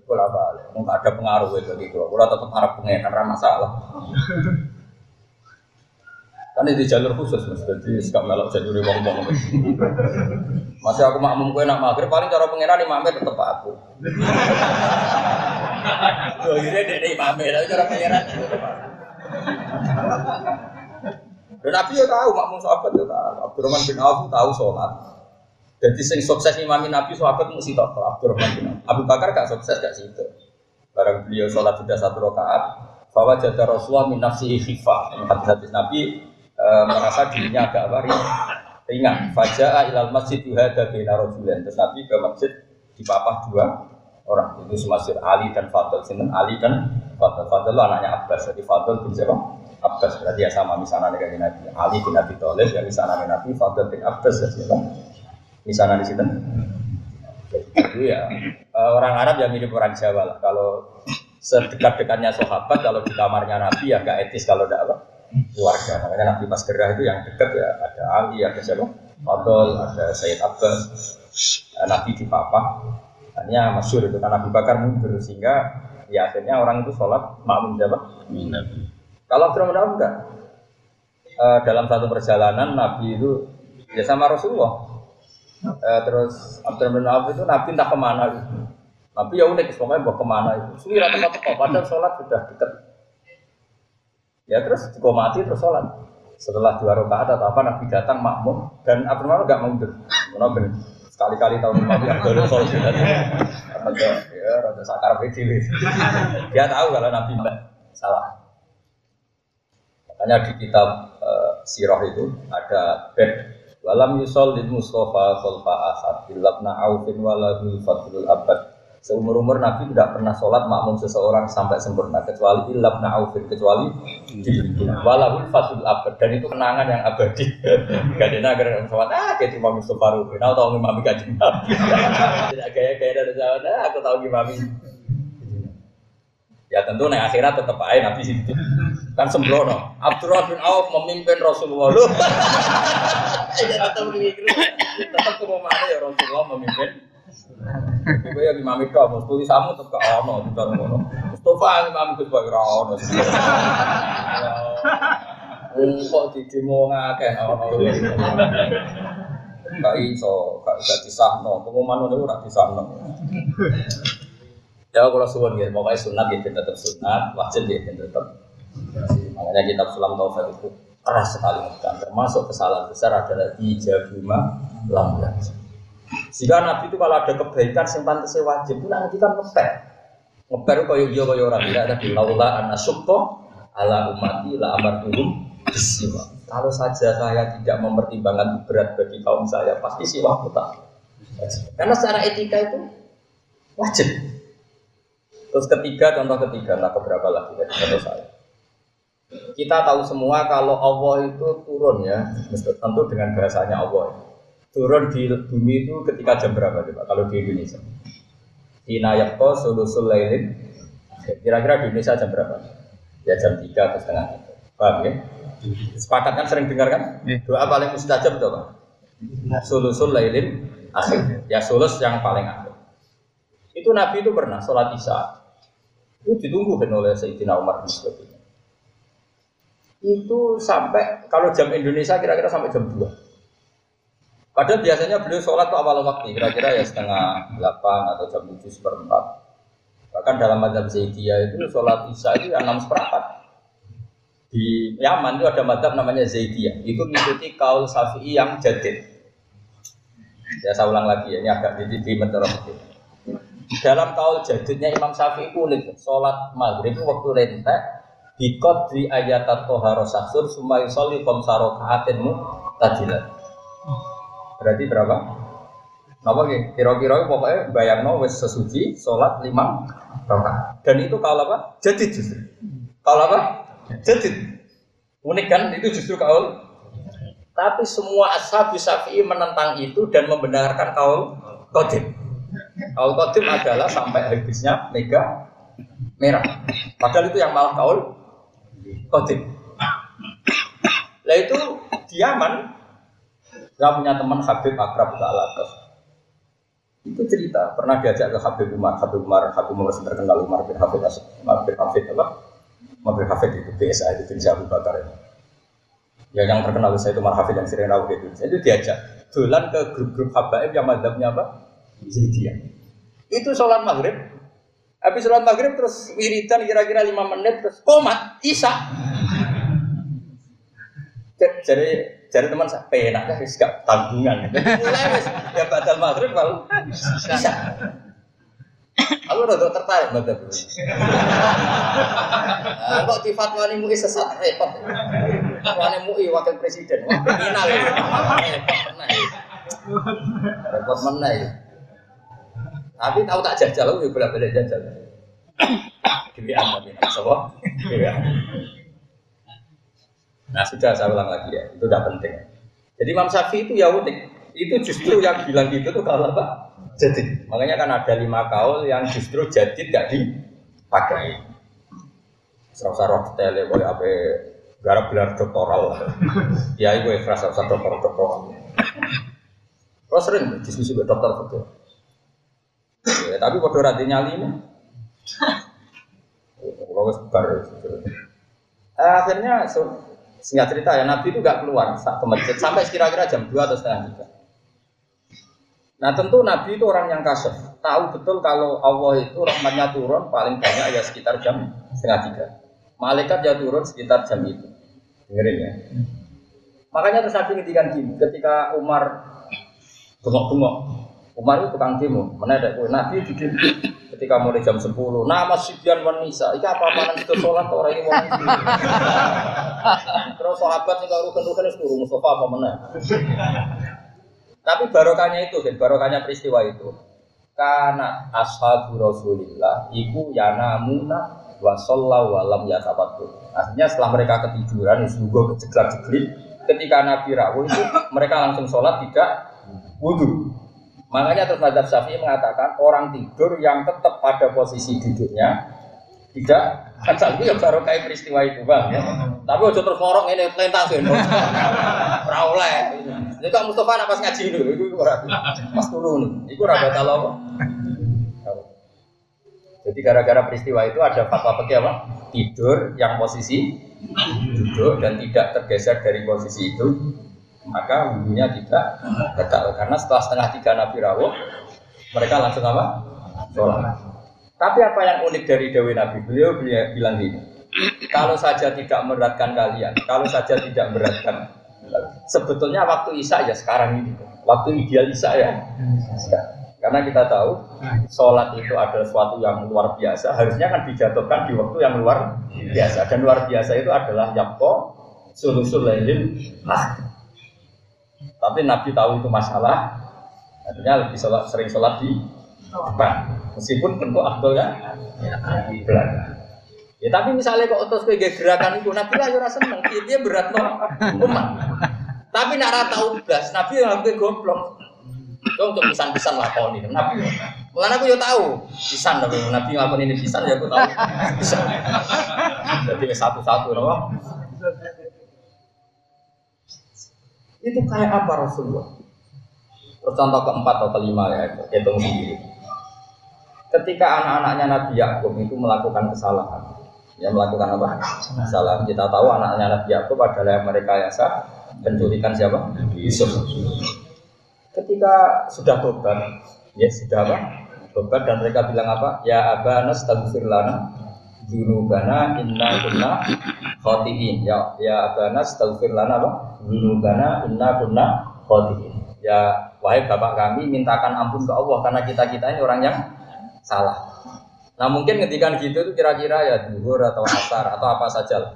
Bolak-balik. Mung ada pengaruh itu bagi kula. Kula tetep arep pengen karena masalah. Kan di jalur khusus mas, jadi sekarang melok jalur wong wong. Masih aku makmum kue nak maghrib paling cara pengiran imamnya tetep aku. Tuh akhirnya dia imamnya, tapi cara aku. Dan Nabi ya tahu makmum sahabat ya tahu. Abdurrahman bin Auf tahu sholat. Jadi sing sukses imamin Nabi sahabat mesti tahu Abdurrahman bin Auf. Abu Bakar gak sukses gak situ. Barang beliau sholat sudah satu rakaat, bahwa jada Rasulullah min nafsihi khifah. Hadis-hadis Nabi e, merasa dirinya agak apa ringan. Fajaa ilal masjid yuhada bina rajulan. Terus Nabi ke masjid dipapah dua orang. Itu semasjid Ali dan Fadl. Sinten Ali dan Fadl. Fadl anaknya Abbas. Jadi Fadl bin siapa? Abbas. Berarti ya sama misalnya dengan Nabi. Ali bin Abi Thalib ya misalnya Nabi. Fadl bin Abbas ya siapa? Misalnya di sini. Itu ya eh, orang Arab yang mirip orang Jawa lah. Kalau sedekat-dekatnya sahabat, kalau di kamarnya Nabi ya gak etis kalau tidak apa keluarga. Makanya Nabi pas gerah itu yang dekat ya ada Ali, ada siapa? Fadol, ada Sayyid Abbas, Nabi di Papa. Hanya masyur itu karena Nabi Bakar mundur sehingga ya akhirnya orang itu sholat makmum siapa? Nabi. Kalau Abdurrahman enggak. Uh, dalam satu perjalanan Nabi itu ya sama Rasulullah. Uh, terus Abdurrahman Auf itu Nabi entah ke mana gitu. Nabi ya unik, pokoknya bawa ke mana itu. Suwira tempat-tempat, padahal sholat sudah dekat Ya terus mati terus sholat. Setelah dua rakaat atau apa Nabi datang makmum dan Abdul nggak mundur. Nabi sekali-kali tahun Nabi Abdul sholat sudah. Rada ya rada sakar kecil. Dia tahu kalau Nabi salah. Makanya di kitab uh, sirah itu ada bed walam yusol lil Mustafa solfa asad ilabna aufin waladul fadlul abad Seumur umur Nabi tidak pernah sholat makmum seseorang sampai sempurna kecuali ilab naufin kecuali walahul fatul abad dan itu kenangan yang abadi. Gak ada agar sholat ah kayak cuma Mustafa Rufin, aku tahu ngimami kaji Nabi. Tidak gaya-gaya dari sholat ah aku tahu ngimami. Ya tentu nih akhirat tetap aja Nabi situ kan sembrono. Abdurrahman bin Auf memimpin Rasulullah. Ya tetap begitu. Tetap ke mana ya Rasulullah memimpin Kowe ya imam itu mau tulisamu tetep gak ono bukan ngono. Mustofa imam itu kok ora ono. Kok di demo ngakeh ono. Gak iso, gak gak disahno. Pengumuman ngono ora disahno. Ya kalau suwon ya, pokoknya sunat ya tetap sunat, wajib ya tetap. Makanya kitab Sulam Taufik itu keras sekali ngekan. Termasuk kesalahan besar adalah ijabuma lam Jika Nabi itu kalau ada kebaikan yang pantasnya wajib, itu nanti kan ngeper. Ngeper kaya iya kaya orang tidak tadi laula anna syukto ala umati la amartuhum bisiwa. Kalau saja saya tidak mempertimbangkan berat bagi kaum saya, pasti siwa tak. Karena secara etika itu wajib. Terus ketiga, contoh ketiga, nah keberapa lagi dari contoh saya. Kita tahu semua kalau Allah itu turun ya, tentu dengan bahasanya Allah. Turun di bumi itu ketika jam berapa coba kalau di Indonesia? Ina yakto sulusul lailin. Kira-kira di Indonesia jam berapa? Ya jam 3 atau setengah itu. Paham ya? Sepakat kan sering dengar kan? Iya. Doa paling mustajab itu apa? Sulusul lailin akhir. Ya sulus yang paling akhir. Itu Nabi itu pernah sholat isya itu ditunggu kan oleh Sayyidina Umar bin sebagainya. Itu sampai kalau jam Indonesia kira-kira sampai jam 2. Padahal biasanya beliau sholat tuh awal waktu, kira-kira ya setengah 8 atau jam 7 seperempat. Bahkan dalam madhab Zaidiyah itu sholat isya itu yang 6 seperempat. Di Yaman itu ada madhab namanya Zaidiyah. Itu mengikuti kaul Syafi'i yang jadid. Ya saya ulang lagi ya, ini agak di, di dalam kaul jadidnya Imam Syafi'i unik, sholat maghrib waktu rentek bikot di ayat atau harosasur sumai soli komsaro kaatinmu tajilat. Berarti berapa? Apa gitu? Kira-kira pokoknya bayar no wes sesuci sholat lima rakaat. Dan itu kalau apa? Jadid justru. Kalau apa? Jadid. Unik kan? Itu justru kaul. Tapi semua ashab Syafi'i menentang itu dan membenarkan kaul kodim. Kaul kodim adalah sampai habisnya mega merah. Padahal itu yang malah kaul kodim. Lah itu diaman. Saya punya teman Habib Akrab Alatas. Itu cerita pernah diajak ke Habib Umar, Habib Umar, Habib Umar terkenal Umar bin Hafid Umar bin Hafid apa? Umar bin Hafid itu BSA itu bin Abu Bakar itu. Ya yang terkenal saya itu Umar Hafid yang sering rawuh itu. Itu diajak dolan ke grup-grup habaib yang madhabnya apa? Zaidiyah. Itu sholat maghrib. Habis sholat maghrib terus wiridan kira-kira lima menit terus komat isa. Jadi jadi teman saya penak kan gak tanggungan. Mulai ya batal maghrib kalau isa. Aku rada tertarik baca dulu. Nah, kok di fatwa ini MUI sesat repot. Fatwa ini MUI wakil presiden. Wah, kriminal. Repot pernah. Repot mana ya. Tapi tahu tak jajal, aku boleh boleh jajal. Dewi tapi sama. Nah sudah saya ulang lagi ya, itu udah penting. Jadi Imam Syafi'i itu ya unik. Itu justru yang bilang gitu tuh kalau apa? Jadi makanya kan ada lima kaul yang justru jadi gak dipakai. Serasa roh tele boleh apa garap gelar doktoral. ya ibu ikhlas serasa dokter doktoral. Terus sering diskusi dengan dokter betul. Ya, tapi pada rati nyali ini. Kalau Akhirnya so, singkat cerita ya Nabi itu gak keluar saat ke masjid sampai kira-kira jam 2 atau setengah tiga. Nah tentu Nabi itu orang yang kasih, tahu betul kalau Allah itu rahmatnya turun paling banyak ya sekitar jam setengah tiga. Malaikat ya turun sekitar jam itu. Dengerin ya. Makanya terus Nabi gini, ketika Umar bengok-bengok, Umar itu tukang demo, ada kue Nabi di ketika mulai jam 10 nama Sibyan wanisa, ini apa apa nanti sholat orang ini mau terus sahabat yang baru kenal itu suruh Mustafa apa mana tapi barokahnya itu kan barokahnya peristiwa itu. Karena ashabu rasulillah iku yanamuna wa sallallahu walam yatabatu artinya setelah mereka ketiduran juga kejeglat jeglit ketika Nabi rawuh itu mereka langsung sholat tidak wudhu Makanya terus Mazhab Syafi'i mengatakan orang tidur yang tetap pada posisi duduknya tidak kan itu ya baru kayak peristiwa itu bang ya. Tapi udah terus ngorok ini pelintas ya. Ora Jadi kok Mustafa nak pas ngaji dulu itu pas turun. Itu tahu apa? Jadi gara-gara peristiwa itu ada fatwa pergi apa? Tidur yang posisi duduk dan tidak tergeser dari posisi itu maka wudhunya tidak batal karena setelah setengah tiga Nabi rawuh mereka langsung apa? Sholat. Tapi apa yang unik dari Dewi Nabi? Beliau, bilang gini, kalau saja tidak meratkan kalian, kalau saja tidak meratkan, sebetulnya waktu Isya ya sekarang ini, waktu ideal Isya ya. Karena kita tahu sholat itu adalah sesuatu yang luar biasa, harusnya kan dijatuhkan di waktu yang luar biasa. Dan luar biasa itu adalah yakko sulusul lailin ah. Tapi Nabi tahu itu masalah, artinya lebih sholat, sering sholat di depan. Meskipun tentu ya di belakang. Ya tapi misalnya kok terus kayak gerakan itu, Nabi lah ya seneng, dia berat no umat. Tapi nak rata ublas, Nabi yang hampir goblok. Itu untuk pisan-pisan lakon ini, Nabi. Bukan aku ya tahu, pisan tapi Nabi ngakon ini pisan ya aku tahu. Pisan. Jadi satu-satu loh. Itu kayak apa Rasulullah? Contoh keempat atau kelima ya, hitung sendiri. Ketika anak-anaknya Nabi Yakub itu melakukan kesalahan, ya melakukan apa? Kesalahan. Kita tahu anaknya Nabi Yakub adalah yang mereka yasa penculikan siapa? Yusuf. Ketika sudah tobat, ya sudah apa? Tobat dan mereka bilang apa? Ya abana astaghfir lana dzunubana inna kunna khotiin. Ya ya abana astaghfir lana apa? Dzunubana inna kunna khotiin. Ya wahai bapak kami mintakan ampun ke Allah karena kita-kita ini orang yang salah. Nah mungkin ketika gitu itu kira-kira ya duhur atau asar atau apa saja lah.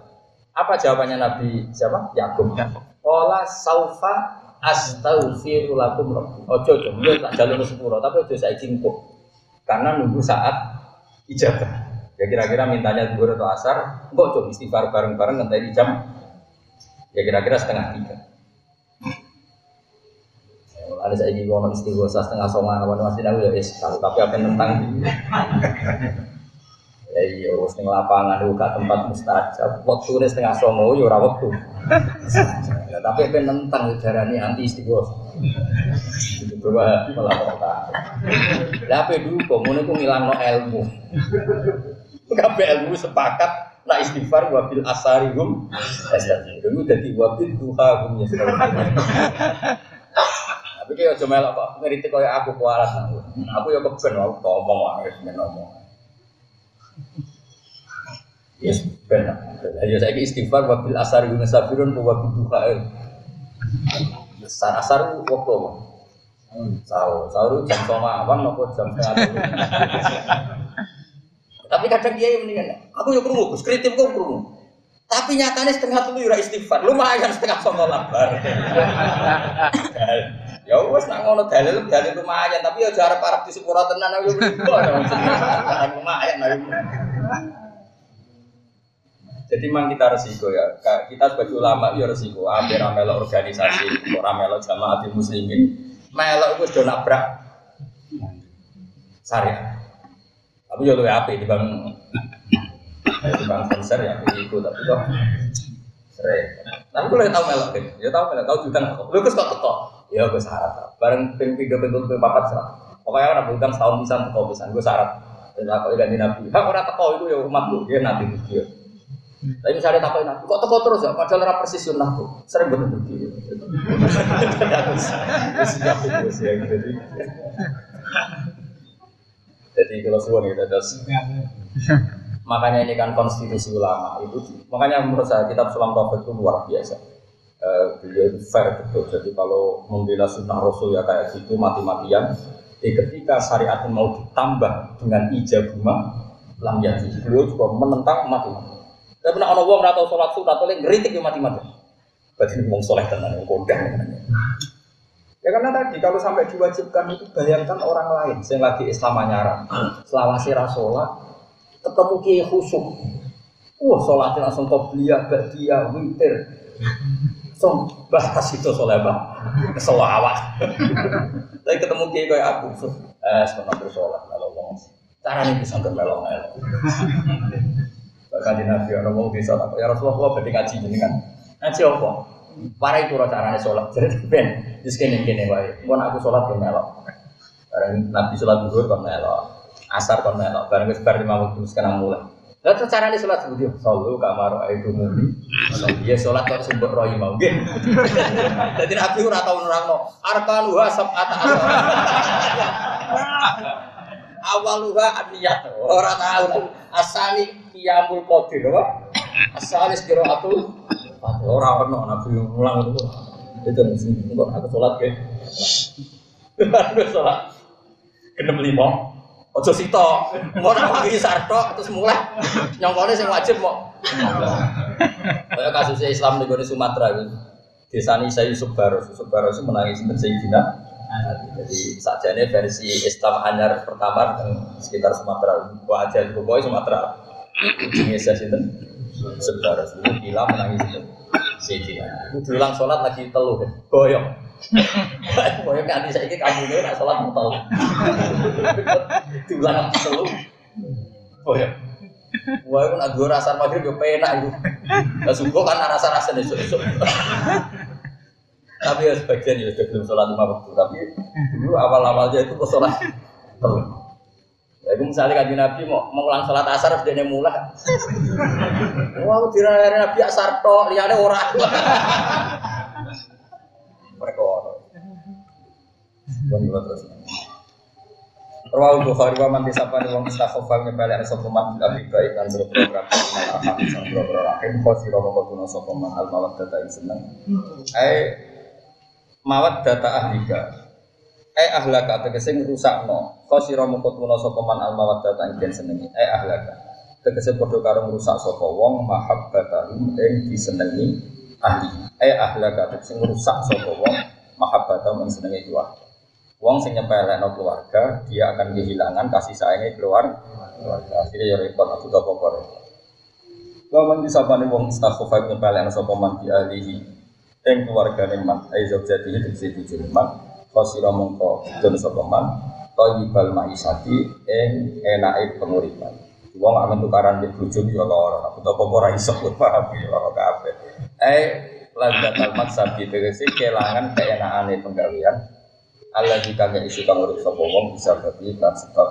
Apa jawabannya Nabi siapa? Yakub. Ola saufa astaghfiru lakum rabbi. Ojo ojo, tak jalur sepuro, tapi ojo saya cingkuk. Karena nunggu saat ijabah. Ya kira-kira mintanya duhur atau asar, kok coba istighfar bareng-bareng nanti di jam? Ya kira-kira setengah tiga. Ada saya juga mau istighosa setengah songan apa masih tahu ya es tapi apa yang tentang ya iya wis ning lapangan buka tempat mustajab. Waktu ini setengah songo ya ora waktu ya, tapi apa tentang ini anti istighosa itu coba kota lah apa dulu kok ngono ku ngilangno ilmu kabeh ilmu sepakat nah istighfar wabil asarihum astagfirullah dadi wabil duha hum tapi kayak cuma melok kok ngeritik kayak aku kualat aku. Aku ya keben aku ngomong wae men ngomong. Yes, benar. Ya saya istighfar wabil asar guna sabirun wa wabil duha. Asar asar waktu apa? Sahur, sahur jam sama apa nopo jam setengah Tapi kadang dia yang mendingan, aku ya kerungu, kritik kok kerungu. Tapi nyatanya setengah tuh yura istighfar, lumayan setengah sama lambar. Ya wes nak ngono dalil dalil lumayan tapi ya jarak parah di sepura tenan aku beribu lumayan Jadi memang kita resiko ya. Kita sebagai ulama ya resiko. Hampir melok organisasi, orang melok jamaah muslimin, melok itu sudah nabrak syariat. Tapi ya lebih api di bang di bang konser ya itu tapi kok sering. Tapi gue tahu melok ya tahu melok tahu jutaan kok. Lu kok kok Ya gue syarat. Bareng ping tiga pintu ping papat syarat. Pokoknya orang berutang setahun bisa teko bisa. Gue syarat. Dan aku ganti nabi. Hak orang teko itu ya umat lu. Dia nabi dia. Tapi misalnya takut nabi, kok teko terus ya? Padahal orang persis sunnah tuh. Sering bener begitu. Itu sih jadi. Jadi kalau suwon kita terus. Makanya ini kan konstitusi ulama itu. Makanya menurut saya kitab Sulam Taufik itu luar biasa uh, beliau itu fair betul. Jadi kalau membela sunnah Rasul ya kayak gitu mati-matian. Jadi ketika syariat mau ditambah dengan ijabuma lam yati, beliau juga menentang mati-mati. Tapi pernah orang wong atau sholat sunat atau ngeritik ya mati-mati. Berarti ngomong soleh tenan, yang kodang. Ya karena tadi kalau sampai diwajibkan itu bayangkan orang lain yang lagi Islam anyara, selawasi rasolat, ketemu kiai khusyuk, wah sholatnya langsung belia, dia witir, Song bahas itu soalnya bang, selawat. Tapi ketemu kiai kayak aku, eh sebenarnya bersolat kalau ngomong. Cara ini bisa bermelong melong. Bahkan di Nabi orang mau bisa ya Rasulullah berarti ngaji jenengan. Ngaji apa? Para itu caranya sholat. Jadi ben, di sini gini wae. Aku sholat ke melok. Barang Nabi sholat duhur kan melok. Asar kan melok. Barang kesebar lima waktu sekarang mulai. Lah terus carane salat budi sallu kamar itu mumi. Dia salat kok sumber roh mau nggih. Dadi Nabi ora tau nerangno wa sab'ata Awaluha aniyat. Ora tahu asali qiyamul qadir apa? Asali qiraatul ora ono nabi mulang itu. Itu sing engko aku salat ke. Aku salat. Genep lima. Ojo sito. Mau nak pergi sarto terus mulai nyongkone sing wajib mau. Kayak kasusnya Islam di Sumatera gitu. Desa ini saya Yusuf Baros, Yusuf Baros itu menangis Sayyidina jadi sajane versi Islam anyar pertama sekitar Sumatera, wajah pokoknya Sumatera. Ini saya Saudara itu gila menangis itu. Sayyidina. Itu diulang sholat lagi telu kan. Goyong. Goyong nanti saya ini kamu ini nak sholat mau telu. Lagi telu. Goyong. Wah, itu nak dua rasa maghrib yo penak itu. Lah subuh kan rasa-rasa esuk-esuk. Tapi ya sebagian ya sudah belum sholat lima waktu. Tapi dulu awal-awalnya itu kok sholat. Ya, itu misalnya kaji Nabi mau mengulang sholat asar harus dia mulai. Wah, dirare Nabi asar to, liane orang. Mereka orang. Bukan terus. Rawal Bukhari wa man disapani wong istaghfar nyepelek sapa man bil abi baik kan program inal arham sang program rahim khosira moko tuna sapa man al mawaddah ing seneng. Ai mawaddah ahlika eh ahlaka tegese ngrusakno. Khosira mongko tuna sapa man al mawaddah ing den senengi. Eh ahlaka. Tegese padha karo ngrusak sapa wong mahabbatahu ing disenengi ahli. Eh ahlaka tegese ngrusak sapa wong mahabbatahu ing senengi keluarga. Wong sing nyepelekno keluarga dia akan kehilangan kasih sayangnya keluar keluarga. Akhirnya ya repot aku tak apa Wa disapane wong istaghfar nyepelekno sapa man di ahlihi? Ing keluargane man ai zaujati tegese bojone man Khosira mongko dun sapa man Thayyibal maisati ing enake penguripan. Wong gak mentu karan di bojo ya lara, aku apa ora iso paham ya lara kabeh. Eh landatal maksabi tegese kelangan keenakane penggawean Allah jika gak isu kamu urip sapa bisa berarti lan sebab.